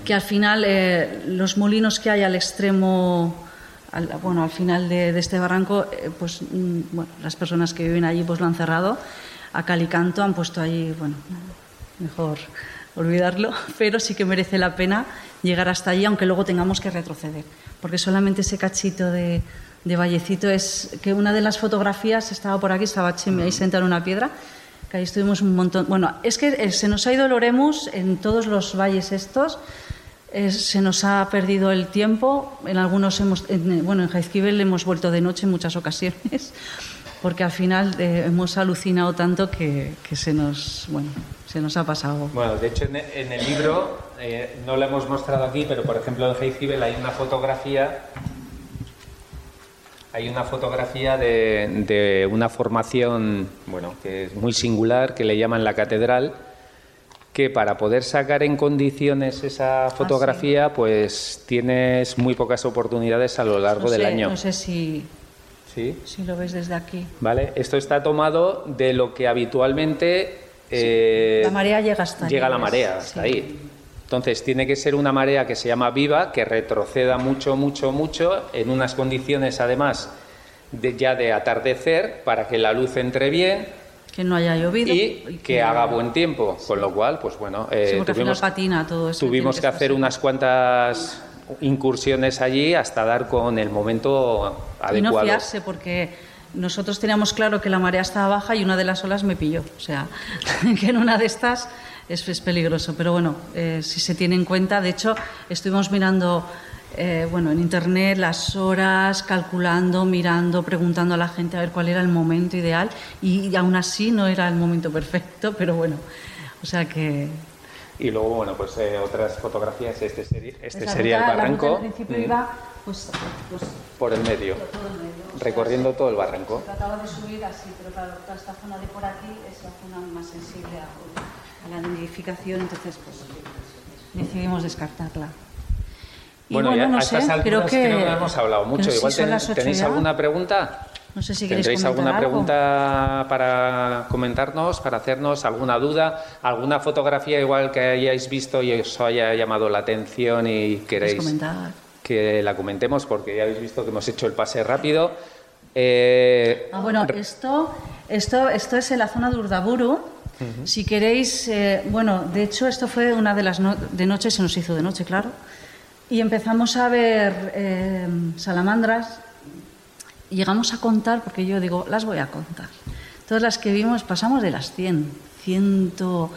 C: que al final eh, los molinos que hay al extremo, al- bueno, al final de, de este barranco, eh, pues mm, bueno, las personas que viven allí pues lo han cerrado a cal y canto, han puesto allí, bueno, mejor olvidarlo, pero sí que merece la pena llegar hasta allí, aunque luego tengamos que retroceder, porque solamente ese cachito de, de vallecito es que una de las fotografías estaba por aquí, estaba Chemi ahí sentado en una piedra, que ahí estuvimos un montón. Bueno, es que eh, se nos ha ido el Oremus en todos los valles estos. eh, se nos ha perdido el tiempo. En algunos hemos, en- bueno, en Jaizkibel hemos vuelto de noche en muchas ocasiones, porque al final eh, hemos alucinado tanto que, que se nos, bueno, se nos ha pasado.
B: Bueno, de hecho en el, en el libro, eh, no lo hemos mostrado aquí, pero por ejemplo en Heizkibel hay una fotografía, hay una fotografía de, de una formación, bueno, que es muy singular, que le llaman la catedral, que para poder sacar en condiciones esa fotografía, pues tienes muy pocas oportunidades a lo largo
C: No
B: del año.
C: No sé si,
B: ¿Sí?
C: si lo ves desde aquí.
B: ¿Vale? Esto está tomado de lo que habitualmente... eh,
C: La marea llega hasta
B: Llega la marea hasta
C: Sí.
B: ahí. Entonces tiene que ser una marea que se llama viva, que retroceda mucho, mucho, mucho, en unas condiciones además de, ya de atardecer, para que la luz entre bien
C: Que no haya llovido.
B: y que haga buen tiempo. Con lo cual, pues bueno, eh,
C: Sí,
B: tuvimos,
C: patina todo eso.
B: tuvimos que
C: estar
B: hacer unas cuantas incursiones allí hasta dar con el momento
C: Y no
B: adecuado.
C: fiarse, porque nosotros teníamos claro que la marea estaba baja y una de las olas me pilló. O sea, que en una de estas es, es peligroso. Pero bueno, eh, si se tiene en cuenta, de hecho, estuvimos mirando eh, bueno, en internet las horas, calculando, mirando, preguntando a la gente a ver cuál era el momento ideal. Y, aún así no era el momento perfecto, pero bueno, o sea que.
B: Y luego, bueno, pues eh, otras fotografías, este sería, este sería
C: ruta-
B: el
C: la ruta
B: barranco
C: al principio
B: mm,
C: iba pues, pues,
B: por el medio,
C: el medio, o sea,
B: recorriendo todo el barranco.
C: Trataba de subir así, pero claro, toda esta zona de por aquí es la zona más sensible a, a la nidificación, entonces pues decidimos descartarla. Y
B: Bueno,
C: bueno,
B: ya
C: no
B: a
C: sé,
B: estas
C: creo que,
B: no hemos hablado mucho. Igual
C: son
B: ten- tenéis
C: ya.
B: alguna pregunta.
C: No sé si queréis
B: ¿Tendréis alguna
C: algo.
B: pregunta para comentarnos, para hacernos alguna duda, alguna fotografía igual que hayáis visto y os haya llamado la atención y
C: ¿Queréis
B: queréis
C: comentar?
B: Que la comentemos porque ya habéis visto que hemos hecho el pase rápido. Eh,
C: Ah, bueno, esto, esto, esto es en la zona de Urdaburu. Si queréis, eh, bueno, de hecho esto fue una de las de noche, se nos hizo de noche, claro, y empezamos a ver eh, salamandras llegamos a contar, porque yo digo, las voy a contar. Todas las que vimos pasamos de las 100, ciento...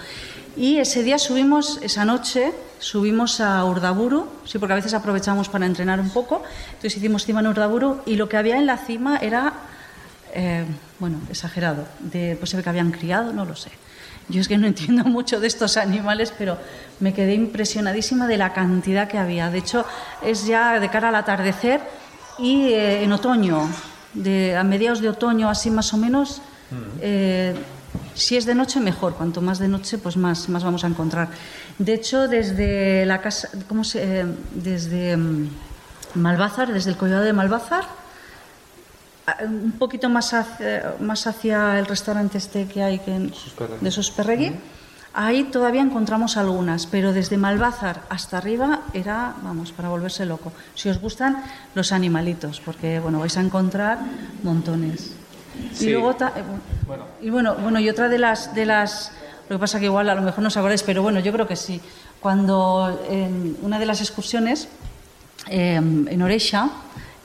C: Y ese día subimos, esa noche, subimos a Urdaburu, sí, porque a veces aprovechamos para entrenar un poco, entonces hicimos cima en Urdaburu y lo que había en la cima era, eh, bueno, exagerado, de, pues se ve que habían criado, no lo sé. Yo es que no entiendo mucho de estos animales, pero me quedé impresionadísima de la cantidad que había. De hecho, es ya de cara al atardecer y eh, en otoño, de, a mediados de otoño, así más o menos, eh, si es de noche, mejor. Cuanto más de noche, pues más, más vamos a encontrar. De hecho, desde la casa, ¿cómo se, desde mm, Malvázar, desde el collado de Malvázar, un poquito más hacia, más hacia el restaurante este que hay que en, de Susperregui, ahí todavía encontramos algunas, pero desde Malvázar hasta arriba era, vamos, para volverse loco. Si os gustan los animalitos, porque bueno, vais a encontrar montones. Y luego eh, bueno. y bueno, bueno, y otra de las de las lo que pasa que igual a lo mejor no os acordáis, pero bueno, yo creo que sí. Cuando en una de las excursiones em, en Orexa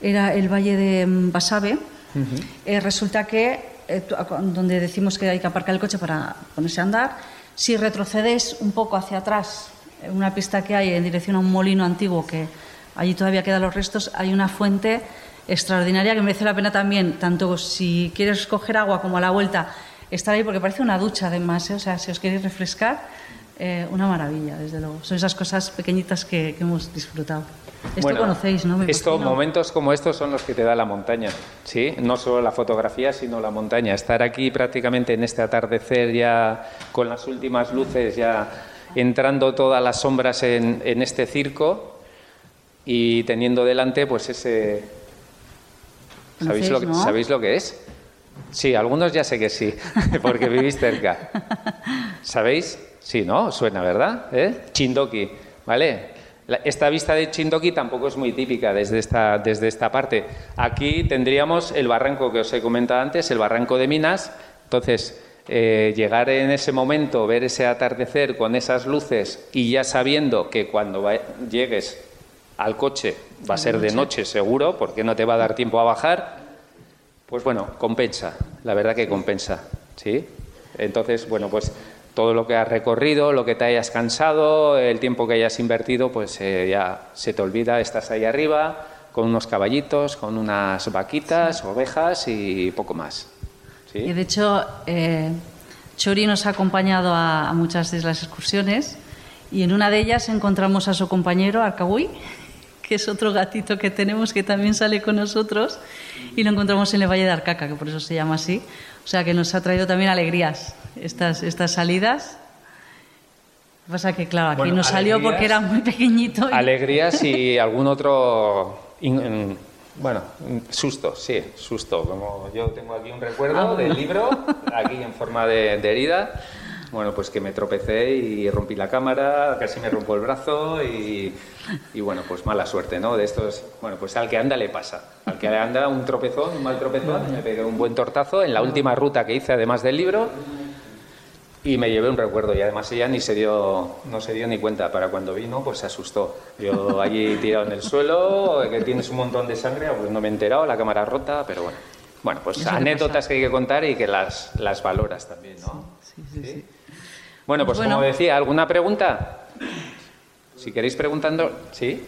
C: era el valle de Basabe, eh, resulta que eh, donde decimos que hay que aparcar el coche para ponerse a andar, si retrocedes un poco hacia atrás, en una pista que hay en dirección a un molino antiguo que allí todavía quedan los restos, hay una fuente extraordinaria que merece la pena también, tanto si quieres coger agua como a la vuelta, estar ahí porque parece una ducha además, ¿eh? o sea, si os queréis refrescar, eh, una maravilla, desde luego. Son esas cosas pequeñitas que, hemos disfrutado. Esto conocéis, ¿no?
B: esto, momentos como estos son los que te da la montaña, ¿sí? No solo la fotografía, sino la montaña. Estar aquí prácticamente en este atardecer ya con las últimas luces, ya entrando todas las sombras en, en este circo y teniendo delante pues ese, ¿Sabéis lo, que, ¿Sabéis lo que es? Sí, algunos ya sé que sí, porque vivís cerca. ¿Sabéis? Sí, ¿no? Suena, ¿verdad? ¿Eh? Chindoki, ¿vale? Esta vista de Chindoki tampoco es muy típica desde esta, desde esta parte. Aquí tendríamos el barranco que os he comentado antes, el barranco de Minas. Entonces, eh, llegar en ese momento, ver ese atardecer con esas luces y ya sabiendo que cuando llegues al coche va a ser de noche seguro, porque no te va a dar tiempo a bajar, pues bueno, compensa, la verdad que compensa, ¿sí? Entonces, bueno, pues todo lo que has recorrido, lo que te hayas cansado, el tiempo que hayas invertido, pues eh, ya se te olvida, estás ahí arriba con unos caballitos, con unas vaquitas, ovejas y poco más. ¿sí?
C: Y de hecho, eh, Chori nos ha acompañado a, a, muchas de las excursiones y en una de ellas encontramos a su compañero, Arcabuy, que es otro gatito que tenemos que también sale con nosotros y lo encontramos en el Valle de Arcaca, que por eso se llama así. O sea que nos ha traído también alegrías estas, estas salidas. Lo que pasa que, claro, aquí no salió porque era muy pequeñito.
B: Alegrías y algún otro, bueno, susto, sí, susto. Como yo tengo aquí un recuerdo ah, del libro, aquí en forma de herida bueno, pues que me tropecé y rompí la cámara, casi me rompo el brazo y, bueno, pues mala suerte, ¿no? De estos, bueno, pues al que anda le pasa. Al que anda un tropezón, un mal tropezón, me pegué un buen tortazo en la última ruta que hice además del libro y me llevé un recuerdo y además ella ni se dio, no se dio ni cuenta. Para cuando vino, pues se asustó. Yo allí tirado en el suelo, que tienes un montón de sangre, pues no me he enterado, la cámara rota, pero bueno. Bueno, pues anécdotas que hay que contar y que las, las valoras también, ¿no? sí, sí. ¿Sí? Bueno, pues, como decía, ¿alguna pregunta? Si queréis preguntando, ¿sí?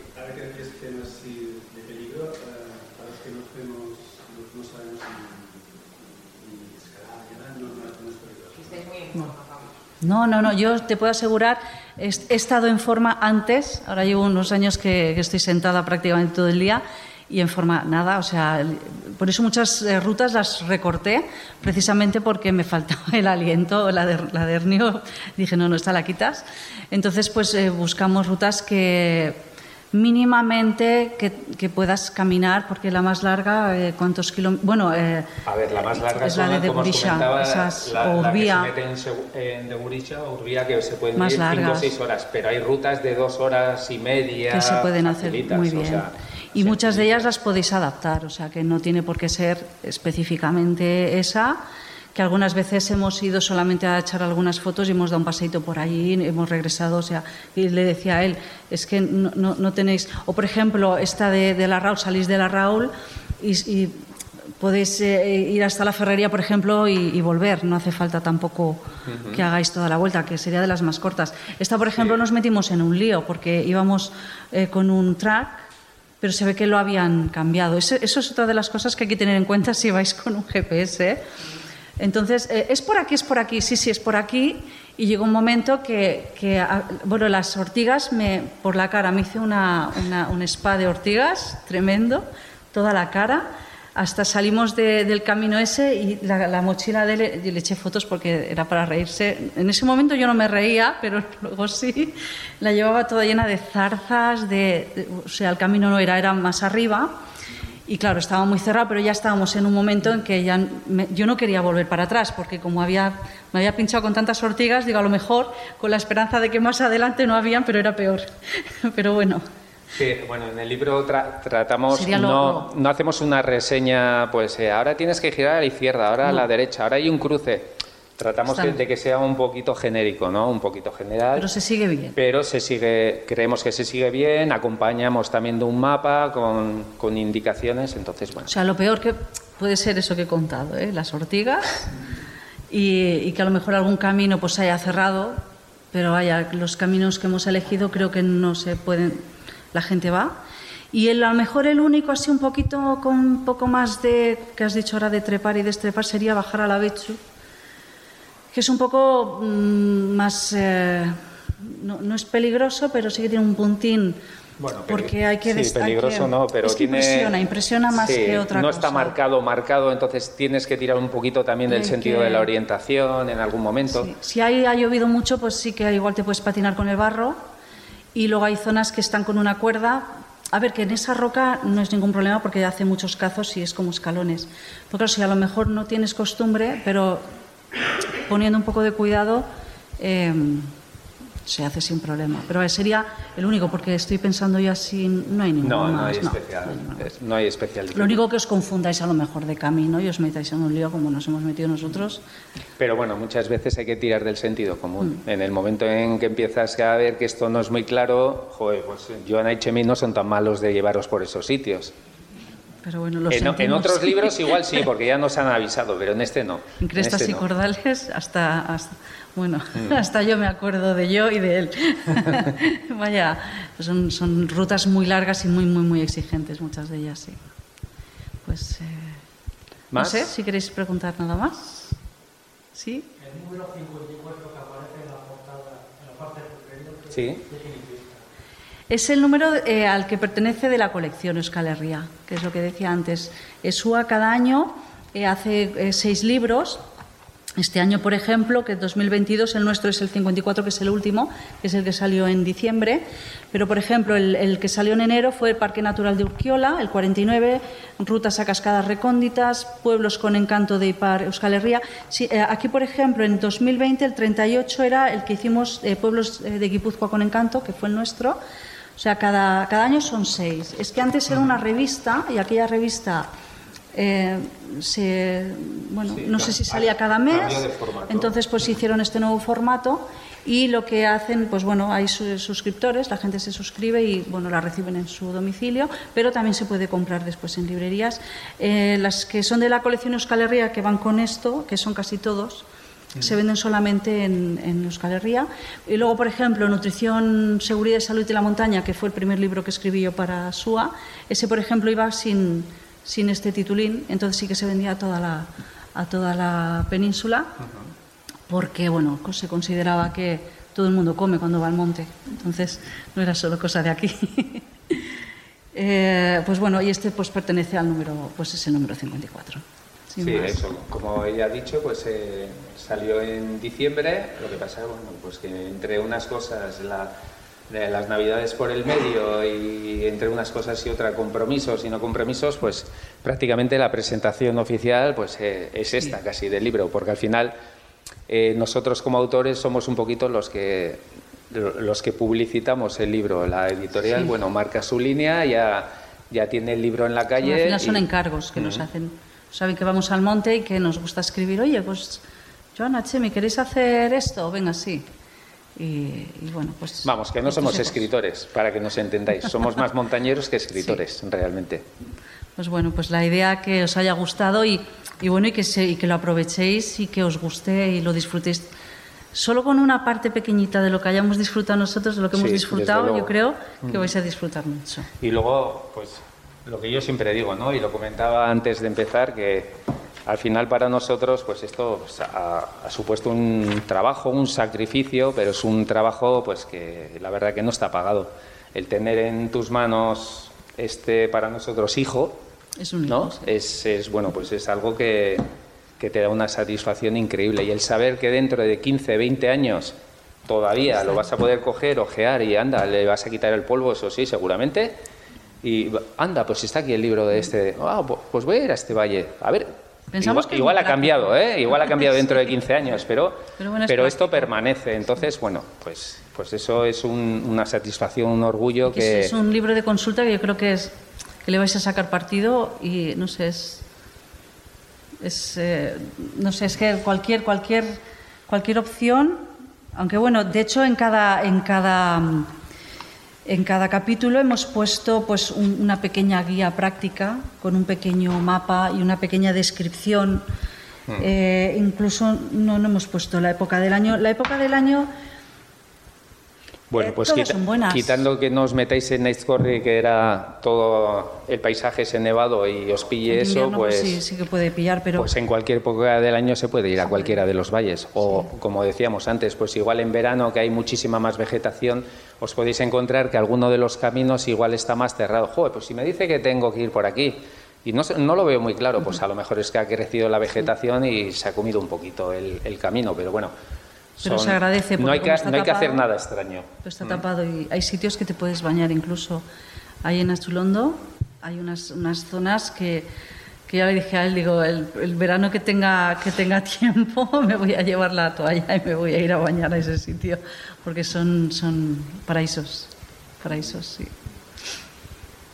C: No, no, no, yo te puedo asegurar, he, estado en forma antes, ahora llevo unos años que estoy sentada prácticamente todo el día y en forma nada, o sea, por eso muchas eh, rutas las recorté, precisamente porque me faltaba el aliento, la de, la de Hernio, dije, no, no, esta la quitas. Entonces, pues eh, buscamos rutas que mínimamente que, puedas caminar, porque la más larga, eh, ¿cuántos kilómetros? Bueno,
B: eh, a ver, la más larga
C: es la de Degurisha, esas,
B: la, o Urbía. La que se mete en, en Degurisha, Urbía, que se pueden ir 5 o 6 horas, pero hay rutas de 2 horas y media.
C: Que se pueden hacer muy bien. Y muchas de ellas las podéis adaptar, o sea que no tiene por qué ser específicamente esa que algunas veces hemos ido solamente a echar algunas fotos y hemos dado un paseito por allí, hemos regresado, o sea, y le decía a él, es que no, no, tenéis, o por ejemplo, esta de, de, la Raúl, salís de la Raúl y, y podéis eh, ir hasta la ferrería, por ejemplo, y, volver. No hace falta tampoco que hagáis toda la vuelta, que sería de las más cortas. Esta, por ejemplo, nos metimos en un lío porque íbamos eh, con un track, pero se ve que lo habían cambiado. Eso, es otra de las cosas que hay que tener en cuenta si vais con un GPS. Entonces, eh, ¿es por aquí, es por aquí? Sí, sí, es por aquí. Y llegó un momento que, ah, bueno, las ortigas, me, por la cara, me hice una, un spa de ortigas tremendo, toda la cara hasta salimos del camino ese y la, mochila de él, le eché fotos porque era para reírse. En ese momento yo no me reía, pero luego sí, la llevaba toda llena de zarzas, de, o sea, el camino no era, era más arriba. Y claro, estaba muy cerrado, pero ya estábamos en un momento en que ya yo no quería volver para atrás, porque como había, me había pinchado con tantas ortigas, digo, a lo mejor con la esperanza de que más adelante no habían, pero era peor. pero bueno.
B: Sí, bueno, en el libro tratamos, no, no, hacemos una reseña, pues eh, ahora tienes que girar a la izquierda, ahora a la derecha, ahora hay un cruce. Tratamos de, que sea un poquito genérico, ¿no? Un poquito general.
C: Pero se sigue bien.
B: Pero se sigue, creemos que se sigue bien, acompañamos también de un mapa con, con indicaciones, entonces, bueno.
C: O sea, lo peor que puede ser eso que he contado, ¿eh? Las ortigas y, y que a lo mejor algún camino pues se haya cerrado, pero vaya, los caminos que hemos elegido creo que no se pueden la gente va. Y el, a lo mejor el único, así un poquito, con un poco más de, que has dicho ahora, de trepar y destrepar, sería bajar a la Bechu, que es un poco mm, más, eh, no, no, es peligroso, pero sí que tiene un puntín. Bueno, porque hay que
B: sí, peligroso no, pero
C: es que impresiona, impresiona más que otra
B: no
C: cosa.
B: No está marcado, marcado, entonces tienes que tirar un poquito también del sentido de la orientación en algún momento.
C: Si hay, ha llovido mucho, pues sí que igual te puedes patinar con el barro y luego hay zonas que están con una cuerda. A ver, que en esa roca no es ningún problema porque hace muchos cazos y es como escalones. Porque claro, si a lo mejor no tienes costumbre, pero poniendo un poco de cuidado, eh, se hace sin problema. Pero sería el único, porque estoy pensando ya si no hay ninguno
B: no,
C: no
B: Hay especial, no, hay especial.
C: Lo único que os confundáis a lo mejor de camino y os metáis en un lío como nos hemos metido nosotros.
B: Pero bueno, muchas veces hay que tirar del sentido común. Mm. En el momento en que empiezas a ver que esto no es muy claro, joder, pues Joana y Chemi no son tan malos de llevaros por esos sitios.
C: Pero bueno, lo
B: en, en, otros libros igual sí, porque ya nos han avisado, pero en este no.
C: En Crestas
B: este
C: y Cordales hasta, hasta bueno, mm. hasta yo me acuerdo de yo y de él. Vaya, son, son, rutas muy largas y muy, muy, muy exigentes, muchas de ellas, sí. Pues, eh, no sé, si queréis preguntar nada más. ¿Sí?
D: El número 54 que aparece en la portada, en la parte superior,
B: ¿Sí?
C: Es el número eh, al que pertenece de la colección Euskal Herria, que es lo que decía antes. ESUA cada año eh, hace eh, seis libros este año, por ejemplo, que 2022 el nuestro es el 54, que es el último, que es el que salió en diciembre, pero por ejemplo el, que salió en enero fue el Parque Natural de Urquiola, el 49, rutas a cascadas recónditas, pueblos con encanto de Ipar, Euskal Herria. Eh, aquí, por ejemplo, en 2020 el 38 era el que hicimos eh, pueblos eh, de Guipúzcoa con encanto, que fue el nuestro. O sea, cada, cada año son seis. Es que antes era una revista y aquella revista eh, se, bueno, no sé si salía cada mes, entonces pues hicieron este nuevo formato y lo que hacen, pues bueno, hay suscriptores, la gente se suscribe y bueno, la reciben en su domicilio, pero también se puede comprar después en librerías. Eh, las que son de la colección Euskal Herria, que van con esto, que son casi todos, se venden solamente en, en, Euskal Herria. Y luego, por ejemplo, Nutrición, Seguridad y Salud de la Montaña, que fue el primer libro que escribí yo para SUA, ese, por ejemplo, iba sin sin este titulín, entonces sí que se vendía a toda la, a toda la península, porque bueno, se consideraba que todo el mundo come cuando va al monte, entonces no era solo cosa de aquí. eh, pues bueno, y este pues pertenece al número, pues es el número 54.
B: Sí, eso, como ella ha dicho, pues eh, salió en diciembre, lo que pasa, bueno, pues que entre unas cosas la de las navidades por el medio y entre unas cosas y otras compromisos y no compromisos, pues prácticamente la presentación oficial pues eh, es esta casi del libro, porque al final eh, nosotros como autores somos un poquito los que los que publicitamos el libro. La editorial, bueno, marca su línea, ya, ya tiene el libro en la calle.
C: al final son encargos que nos hacen saben que vamos al monte y que nos gusta escribir, oye, pues Joana, che, ¿me queréis hacer esto? Venga, sí. Y, y bueno, pues...
B: Vamos, que no somos escritores, para que nos entendáis. Somos más montañeros que escritores, realmente.
C: Pues bueno, pues la idea que os haya gustado y, y bueno, y que, se- y que lo aprovechéis y que os guste y lo disfrutéis. Solo con una parte pequeñita de lo que hayamos disfrutado nosotros, de lo que
B: Sí,
C: hemos disfrutado.
B: Mm.
C: yo creo que vais a disfrutar mucho.
B: Y luego, pues, lo que yo siempre digo, ¿no? Y lo comentaba antes de empezar, que al final para nosotros, pues esto pues, ha, ha supuesto un trabajo, un sacrificio, pero es un trabajo, pues, que la verdad que no está pagado. El tener en tus manos este, para nosotros, hijo,
C: Es un
B: ¿no?
C: sí.
B: Es, es, bueno, pues es algo que, que te da una satisfacción increíble. Y el saber que dentro de 15, 20 años todavía lo vas a poder coger, ojear y anda, le vas a quitar el polvo, eso sí, seguramente. Y anda, pues está aquí el libro de este. Ah, pu- pues voy a ir a este valle. A ver.
C: Pensamos
B: igual
C: que
B: ha cambiado. ¿eh? Igual ha cambiado dentro de 15 años, pero,
C: Pero bueno, es
B: pero esto permanece. Entonces, bueno, pues, pues eso es un- una satisfacción, un orgullo
C: Que
B: que.
C: es un libro de consulta que yo creo que es que le vais a sacar partido y no sé es es eh, no sé es que cualquier cualquier cualquier opción aunque bueno de hecho en cada en cada en cada capítulo hemos puesto pues un- una pequeña guía práctica con un pequeño mapa y una pequeña descripción. Eh, incluso no, no hemos puesto la época del año. La época del año
B: Bueno,
C: Eh,
B: pues quita- quitando que nos metáis en Nightcorry, que era todo el paisaje ese nevado y os pille
C: en
B: eso,
C: invierno,
B: pues,
C: sí, sí que puede pillar pero
B: pues en cualquier época del año se puede ir a cualquiera de los valles. O, como decíamos antes, pues igual en verano, que hay muchísima más vegetación, os podéis encontrar que alguno de los caminos igual está más cerrado. Joder, pues si me dice que tengo que ir por aquí y no, no lo veo muy claro, pues a lo mejor es que ha crecido la vegetación y se ha comido un poquito el, el camino, pero bueno.
C: Pero se agradece,
B: No
C: porque
B: hay, que, no hay que hacer
C: tapado-
B: nada extraño.
C: Pero está tapado y hay sitios que te puedes bañar incluso. Ahí en Astulondo hay unas, unas zonas que, que ya le dije a él, digo, el, el verano que tenga, que tenga tiempo me voy a llevar la toalla y me voy a ir a bañar a ese sitio, porque son, son paraísos, paraísos, sí.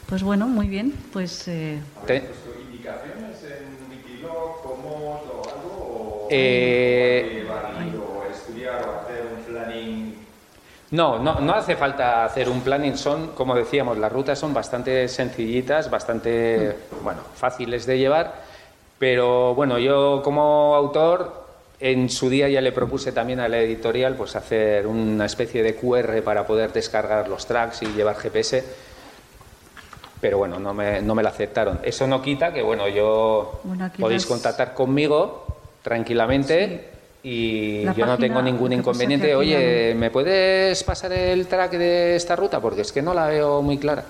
C: Pues bueno, muy bien, pues... eh,
B: Te-
F: ¿Indicaciones en cómo o algo? ¿O
B: Eh,
F: estudiar o hacer un planning?
B: No, no, no hace falta hacer un planning. Son, como decíamos, las rutas son bastante sencillitas, bastante, bueno, fáciles de llevar. Pero bueno, yo como autor, en su día ya le propuse también a la editorial pues hacer una especie de QR para poder descargar los tracks y llevar GPS. Pero bueno, no me, no me la aceptaron. Eso no quita que, bueno, yo
C: Bueno,
B: podéis
C: las-
B: contactar conmigo tranquilamente y
C: La
B: yo no tengo ningún inconveniente. Oye, ¿me puedes pasar el track de esta ruta? Porque es que no la veo muy clara.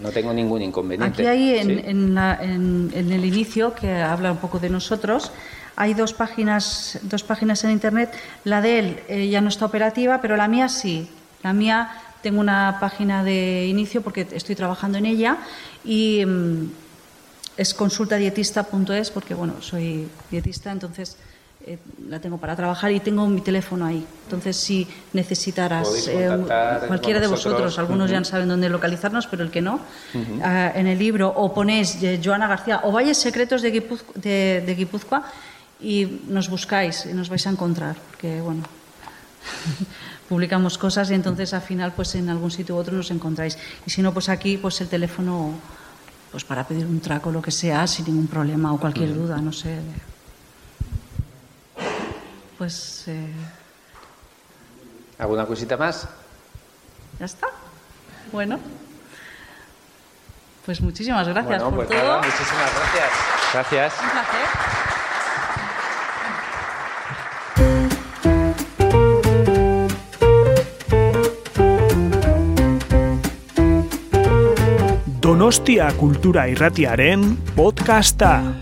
B: No tengo ningún inconveniente.
C: Aquí hay en,
B: Sí.
C: en la- en- en el inicio, que habla un poco de nosotros, hay dos páginas, dos páginas en Internet. La de él eh, ya no está operativa, pero la mía sí. La mía tengo una página de inicio porque estoy trabajando en ella y mm, es consultadietista.es porque, bueno, soy dietista, entonces eh, la tengo para trabajar y tengo mi teléfono ahí. Entonces, si necesitaras eh, cualquiera de vosotros, algunos ya saben dónde localizarnos, pero el que no, ah, en el libro o ponéis eh, Joana García o Valles Secretos de, Guipuz- de, de Guipúzcoa y nos buscáis y nos vais a encontrar, porque bueno, publicamos cosas y entonces al final pues en algún sitio u otro nos encontráis. Y si no, pues aquí pues el teléfono pues para pedir un traco o lo que sea sin ningún problema o cualquier duda, no sé. Pues eh,
B: ¿Alguna cosita más?
C: ya está. Bueno. Pues muchísimas gracias
B: bueno,
C: por
B: pues
C: todo.
B: nada, muchísimas gracias. Gracias.
C: Un placer.
A: Donostia Kultura Irratiaren podcasta.